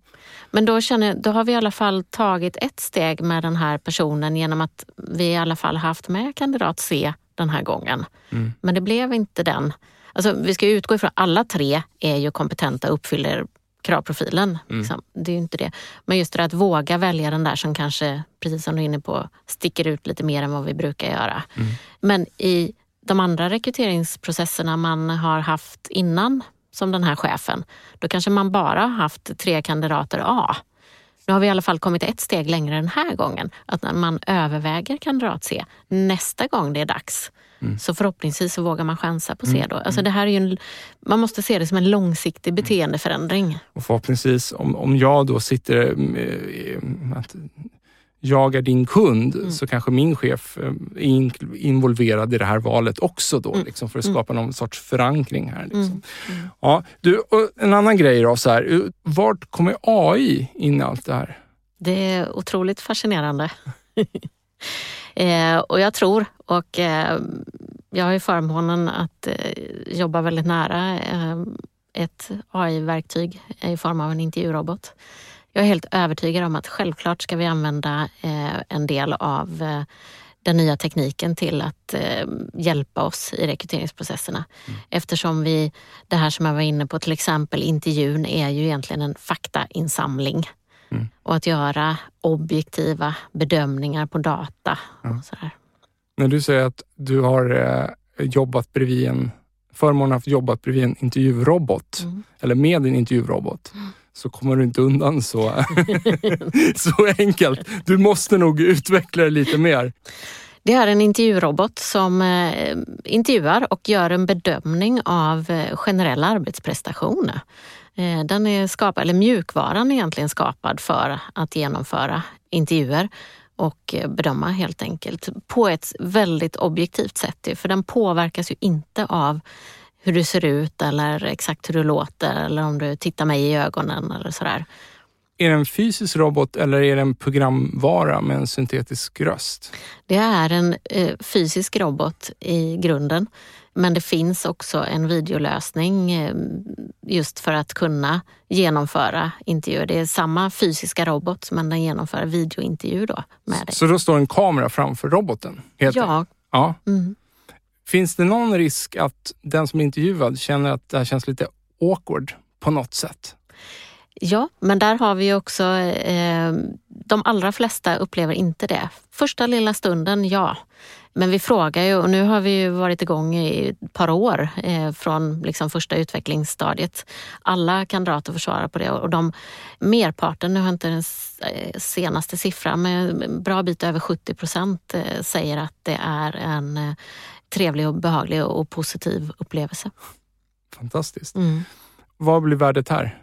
Men då, känner, då har vi i alla fall tagit ett steg med den här personen genom att vi i alla fall haft med kandidat C den här gången. Mm. Men det blev inte den. Alltså, vi ska utgå ifrån att alla tre är ju kompetenta och uppfyller kravprofilen. Mm. Liksom. Det är ju inte det. Men just det att våga välja den där som kanske, precis som du är inne på, sticker ut lite mer än vad vi brukar göra. Mm. Men i de andra rekryteringsprocesserna man har haft innan, som den här chefen, då kanske man bara haft tre kandidater A. Nu har vi i alla fall kommit ett steg längre den här gången. Att när man överväger kandidat C, nästa gång det är dags, mm. så förhoppningsvis så vågar man chansa på C mm. då. Alltså det här är en, man måste se det som en långsiktig beteendeförändring. Och förhoppningsvis, om, om jag då sitter med, jag är din kund mm. så kanske min chef eh, är involverad i det här valet också då, mm. liksom, för att mm. skapa någon sorts förankring här. Liksom. Mm. mm. Ja, du, en annan grej då, så här, vart kommer AI in i allt det här? Det är otroligt fascinerande. eh, och jag tror, och eh, jag har ju förmånen att eh, jobba väldigt nära eh, ett AI-verktyg i form av en intervjurobot. Jag är helt övertygad om att självklart ska vi använda eh, en del av eh, den nya tekniken till att eh, hjälpa oss i rekryteringsprocesserna. Mm. Eftersom vi, det här som jag var inne på, till exempel intervjun är ju egentligen en faktainsamling. Mm. Och att göra objektiva bedömningar på data. Ja. Och sådär. När du säger att du har jobbat bredvid en förmånen att jobbat bredvid en intervjurobot, mm. eller med en intervjurobot. Så kommer du inte undan så, så enkelt. Du måste nog utveckla det lite mer. Det är en intervjurobot som eh, intervjuar och gör en bedömning av eh, generell arbetsprestation. Eh, den är skapad, eller mjukvaran är egentligen skapad för att genomföra intervjuer och bedöma helt enkelt på ett väldigt objektivt sätt. För den påverkas ju inte av hur du ser ut eller exakt hur du låter eller om du tittar mig i ögonen eller sådär. Är det en fysisk robot eller är det en programvara med en syntetisk röst? Det är en eh, fysisk robot i grunden. Men det finns också en videolösning eh, just för att kunna genomföra intervjuer. Det är samma fysiska robot men den genomför videointervju då med dig. Så då står en kamera framför roboten? Helt ja. ja. Mm. Finns det någon risk att den som är intervjuad känner att det här känns lite awkward på något sätt? Ja, men där har vi också, eh, de allra flesta upplever inte det. Första lilla stunden, ja. Men vi frågar ju och nu har vi ju varit igång i ett par år eh, från liksom första utvecklingsstadiet. Alla kandidater får svara på det och de, merparten, nu har jag inte den eh, senaste siffran, men en bra bit över 70 procent eh, säger att det är en eh, trevlig och behaglig och positiv upplevelse. Fantastiskt. Mm. Vad blir värdet här?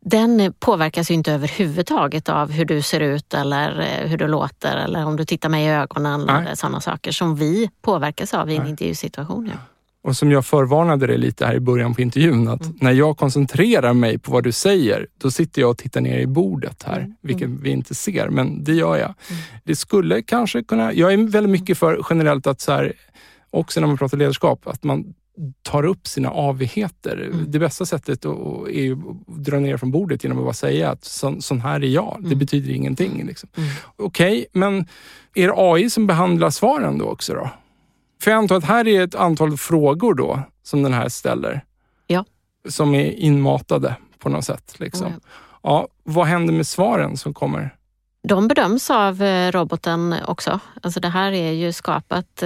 Den påverkas ju inte överhuvudtaget av hur du ser ut eller eh, hur du låter eller om du tittar mig i ögonen eller sådana saker som vi påverkas av i en Nej. intervjusituation. Ja. Och som jag förvarnade dig lite här i början på intervjun, att mm. när jag koncentrerar mig på vad du säger, då sitter jag och tittar ner i bordet här, mm. vilket mm. vi inte ser, men det gör jag. Mm. Det skulle kanske kunna... Jag är väldigt mycket för generellt att så här, också när man pratar ledarskap, att man tar upp sina avigheter. Mm. Det bästa sättet är att dra ner från bordet genom att bara säga att så, sån här är jag. Det mm. betyder ingenting. Liksom. Mm. Okej, okay, men är det AI som behandlar svaren då också? Då? För jag antar att här är ett antal frågor då som den här ställer. Ja. Som är inmatade på något sätt. Liksom. Ja. ja. vad händer med svaren som kommer? De bedöms av eh, roboten också. Alltså det här är ju skapat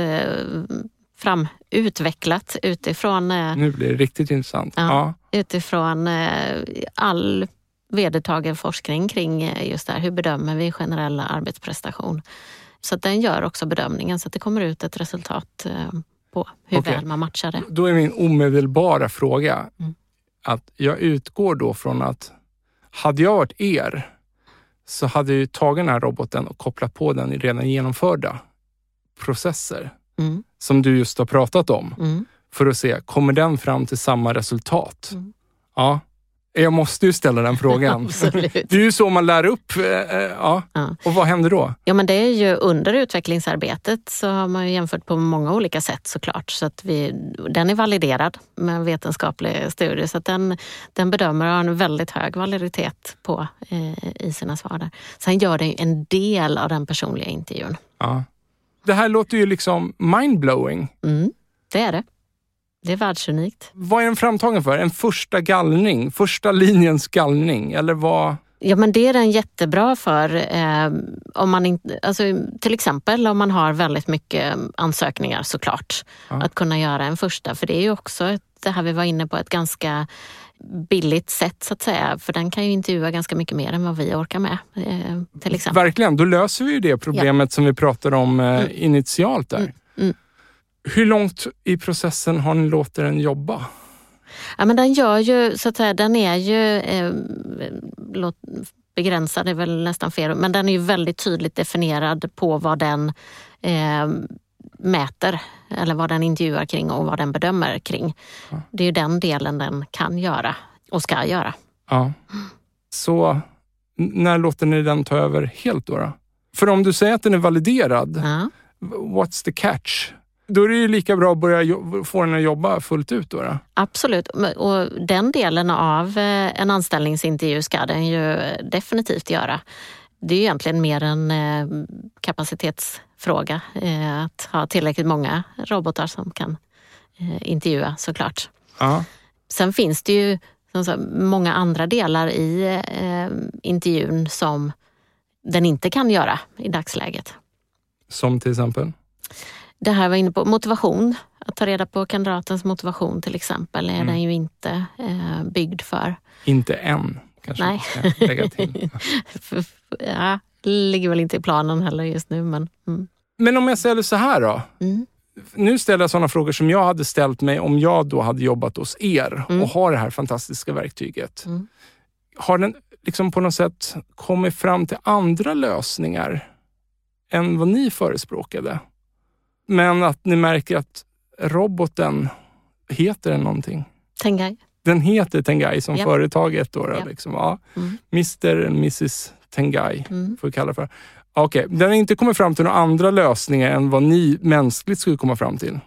framutvecklat utifrån... Eh, nu blir det riktigt intressant. Ja, ja. Utifrån eh, all vedertagen forskning kring eh, just det här. Hur bedömer vi generell arbetsprestation? Så att den gör också bedömningen så att det kommer ut ett resultat på hur okay. väl man matchar det. Då är min omedelbara fråga mm. att jag utgår då från att hade jag varit er så hade jag tagit den här roboten och kopplat på den i redan genomförda processer mm. som du just har pratat om. Mm. För att se, kommer den fram till samma resultat? Mm. Ja, jag måste ju ställa den frågan. det är ju så man lär upp. Eh, eh, ja. ja. Och vad händer då? Ja, men det är ju under utvecklingsarbetet så har man jämfört på många olika sätt såklart. Så att vi, den är validerad med en vetenskaplig studie. Så att den, den bedömer och har en väldigt hög validitet på eh, i sina svar. Där. Sen gör den en del av den personliga intervjun. Ja. Det här låter ju liksom mindblowing. Mm, det är det. Det är världsunikt. Vad är den framtagen för? En första gallning? Första linjens gallning? Eller vad? Ja men det är den jättebra för. Eh, om man in, alltså, till exempel om man har väldigt mycket ansökningar såklart. Ja. Att kunna göra en första. För det är ju också ett, det här vi var inne på, ett ganska billigt sätt så att säga. För den kan ju intervjua ganska mycket mer än vad vi orkar med. Eh, till exempel. Verkligen, då löser vi ju det problemet ja. som vi pratade om eh, mm. initialt där. Mm. Mm. Hur långt i processen har ni låtit den jobba? Ja, men den gör ju, så att säga, den är ju eh, låt, begränsad, är väl nästan fel, men den är ju väldigt tydligt definierad på vad den eh, mäter eller vad den intervjuar kring och vad den bedömer kring. Ja. Det är ju den delen den kan göra och ska göra. Ja. Så när låter ni den ta över helt då? då? För om du säger att den är validerad, ja. what's the catch? Då är det ju lika bra att börja få den att jobba fullt ut. Då, då. Absolut, och den delen av eh, en anställningsintervju ska den ju definitivt göra. Det är egentligen mer en eh, kapacitetsfråga eh, att ha tillräckligt många robotar som kan intervjua såklart. Ja. Sen finns det ju många andra delar i intervjun som den inte kan göra i dagsläget. Som till exempel? Det här var inne på motivation. Att ta reda på kandidatens motivation till exempel är mm. den ju inte eh, byggd för. Inte än, kanske Nej. lägga till. ja, ligger väl inte i planen heller just nu. Men, mm. men om jag ställer så här då. Mm. Nu ställer jag sådana frågor som jag hade ställt mig om jag då hade jobbat hos er mm. och har det här fantastiska verktyget. Mm. Har den liksom på något sätt kommit fram till andra lösningar än vad ni förespråkade? Men att ni märker att roboten, heter den någonting? Tengai. Den heter Tengai som ja. företaget. Då, ja. Liksom. Ja. Mm. Mr och Mrs Tengai, mm. får vi kalla för. Okej, okay. den har inte kommit fram till några andra lösningar än vad ni mänskligt skulle komma fram till.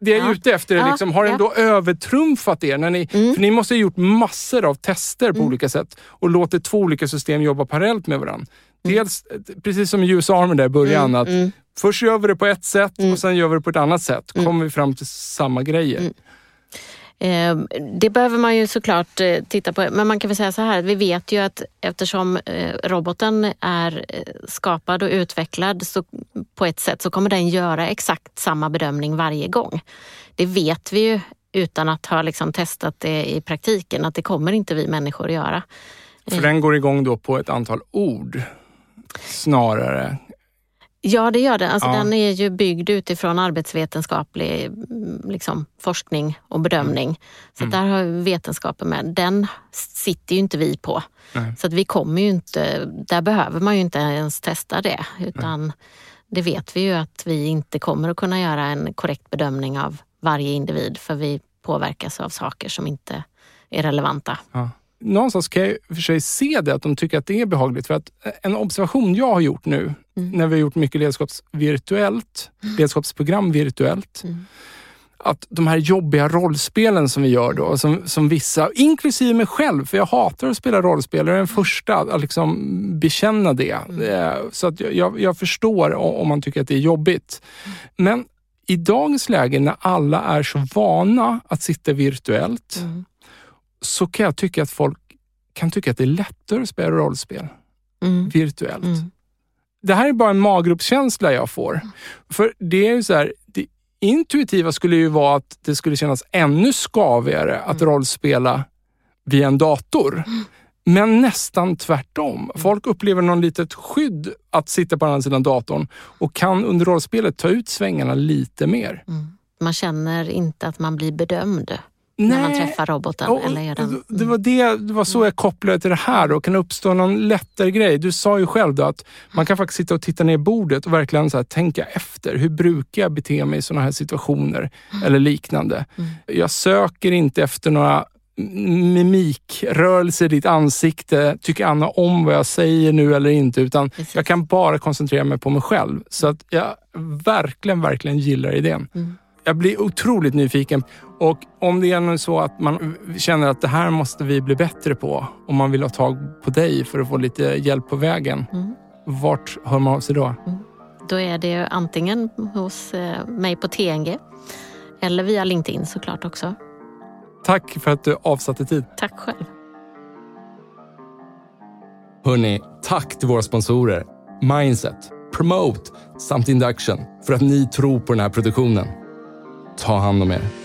Det jag är ja. ute efter är, liksom, har den då övertrumfat er? När ni, mm. För ni måste ha gjort massor av tester på mm. olika sätt och låtit två olika system jobba parallellt med varandra. Mm. Dels, precis som US Army där i början, mm, att mm. först gör vi det på ett sätt och sen gör vi det på ett annat sätt. kommer vi fram till samma grejer. Ehm, det behöver man ju såklart eh, titta på. Men man kan väl säga så här, vi vet ju att eftersom eh, roboten är eh, skapad och utvecklad så på ett sätt så kommer den göra exakt samma bedömning varje gång. Det vet vi ju utan att ha liksom testat det i praktiken att det kommer inte vi människor att göra. För den går igång då på ett antal ord snarare Ja, det gör den. Alltså, ja. Den är ju byggd utifrån arbetsvetenskaplig mm, liksom, forskning och bedömning. Mm. Så mm. där har vetenskapen med. Den sitter ju inte vi på. Nej. Så att vi kommer ju inte, där behöver man ju inte ens testa det. Utan Nej. det vet vi ju att vi inte kommer att kunna göra en korrekt bedömning av varje individ för vi påverkas av saker som inte är relevanta. Ja någonstans kan jag för sig se det, att de tycker att det är behagligt. För att en observation jag har gjort nu, mm. när vi har gjort mycket ledarskapsvirtuellt, mm. ledarskapsprogram virtuellt, mm. att de här jobbiga rollspelen som vi gör då, som, som vissa, inklusive mig själv, för jag hatar att spela rollspel, jag är den första att liksom bekänna det. Mm. Eh, så att jag, jag förstår om man tycker att det är jobbigt. Mm. Men i dagens läge när alla är så vana att sitta virtuellt, mm så kan jag tycka att folk kan tycka att det är lättare att spela rollspel mm. virtuellt. Mm. Det här är bara en maggruppskänsla jag får. För det är ju så här, det intuitiva skulle ju vara att det skulle kännas ännu skavigare att mm. rollspela via en dator. Men nästan tvärtom. Mm. Folk upplever någon litet skydd att sitta på andra sidan datorn och kan under rollspelet ta ut svängarna lite mer. Mm. Man känner inte att man blir bedömd. Nej. när man träffar roboten? Och, eller gör den? Mm. Det, var det, det var så jag kopplade till det här. Då. Kan det uppstå någon lättare grej? Du sa ju själv att man kan faktiskt sitta och titta ner i bordet och verkligen så här, tänka efter. Hur brukar jag bete mig i sådana här situationer? Mm. Eller liknande. Mm. Jag söker inte efter några mimikrörelser i ditt ansikte. Tycker Anna om vad jag säger nu eller inte? Utan Precis. jag kan bara koncentrera mig på mig själv. Så att jag verkligen, verkligen gillar idén. Mm jag blir otroligt nyfiken. Och om det är så att man känner att det här måste vi bli bättre på, om man vill ha tag på dig för att få lite hjälp på vägen. Mm. Vart hör man av sig då? Mm. Då är det antingen hos eh, mig på TNG eller via LinkedIn såklart också. Tack för att du avsatte tid. Tack själv. Hörni, tack till våra sponsorer Mindset, Promote samt Induction för att ni tror på den här produktionen. Ta hand om er.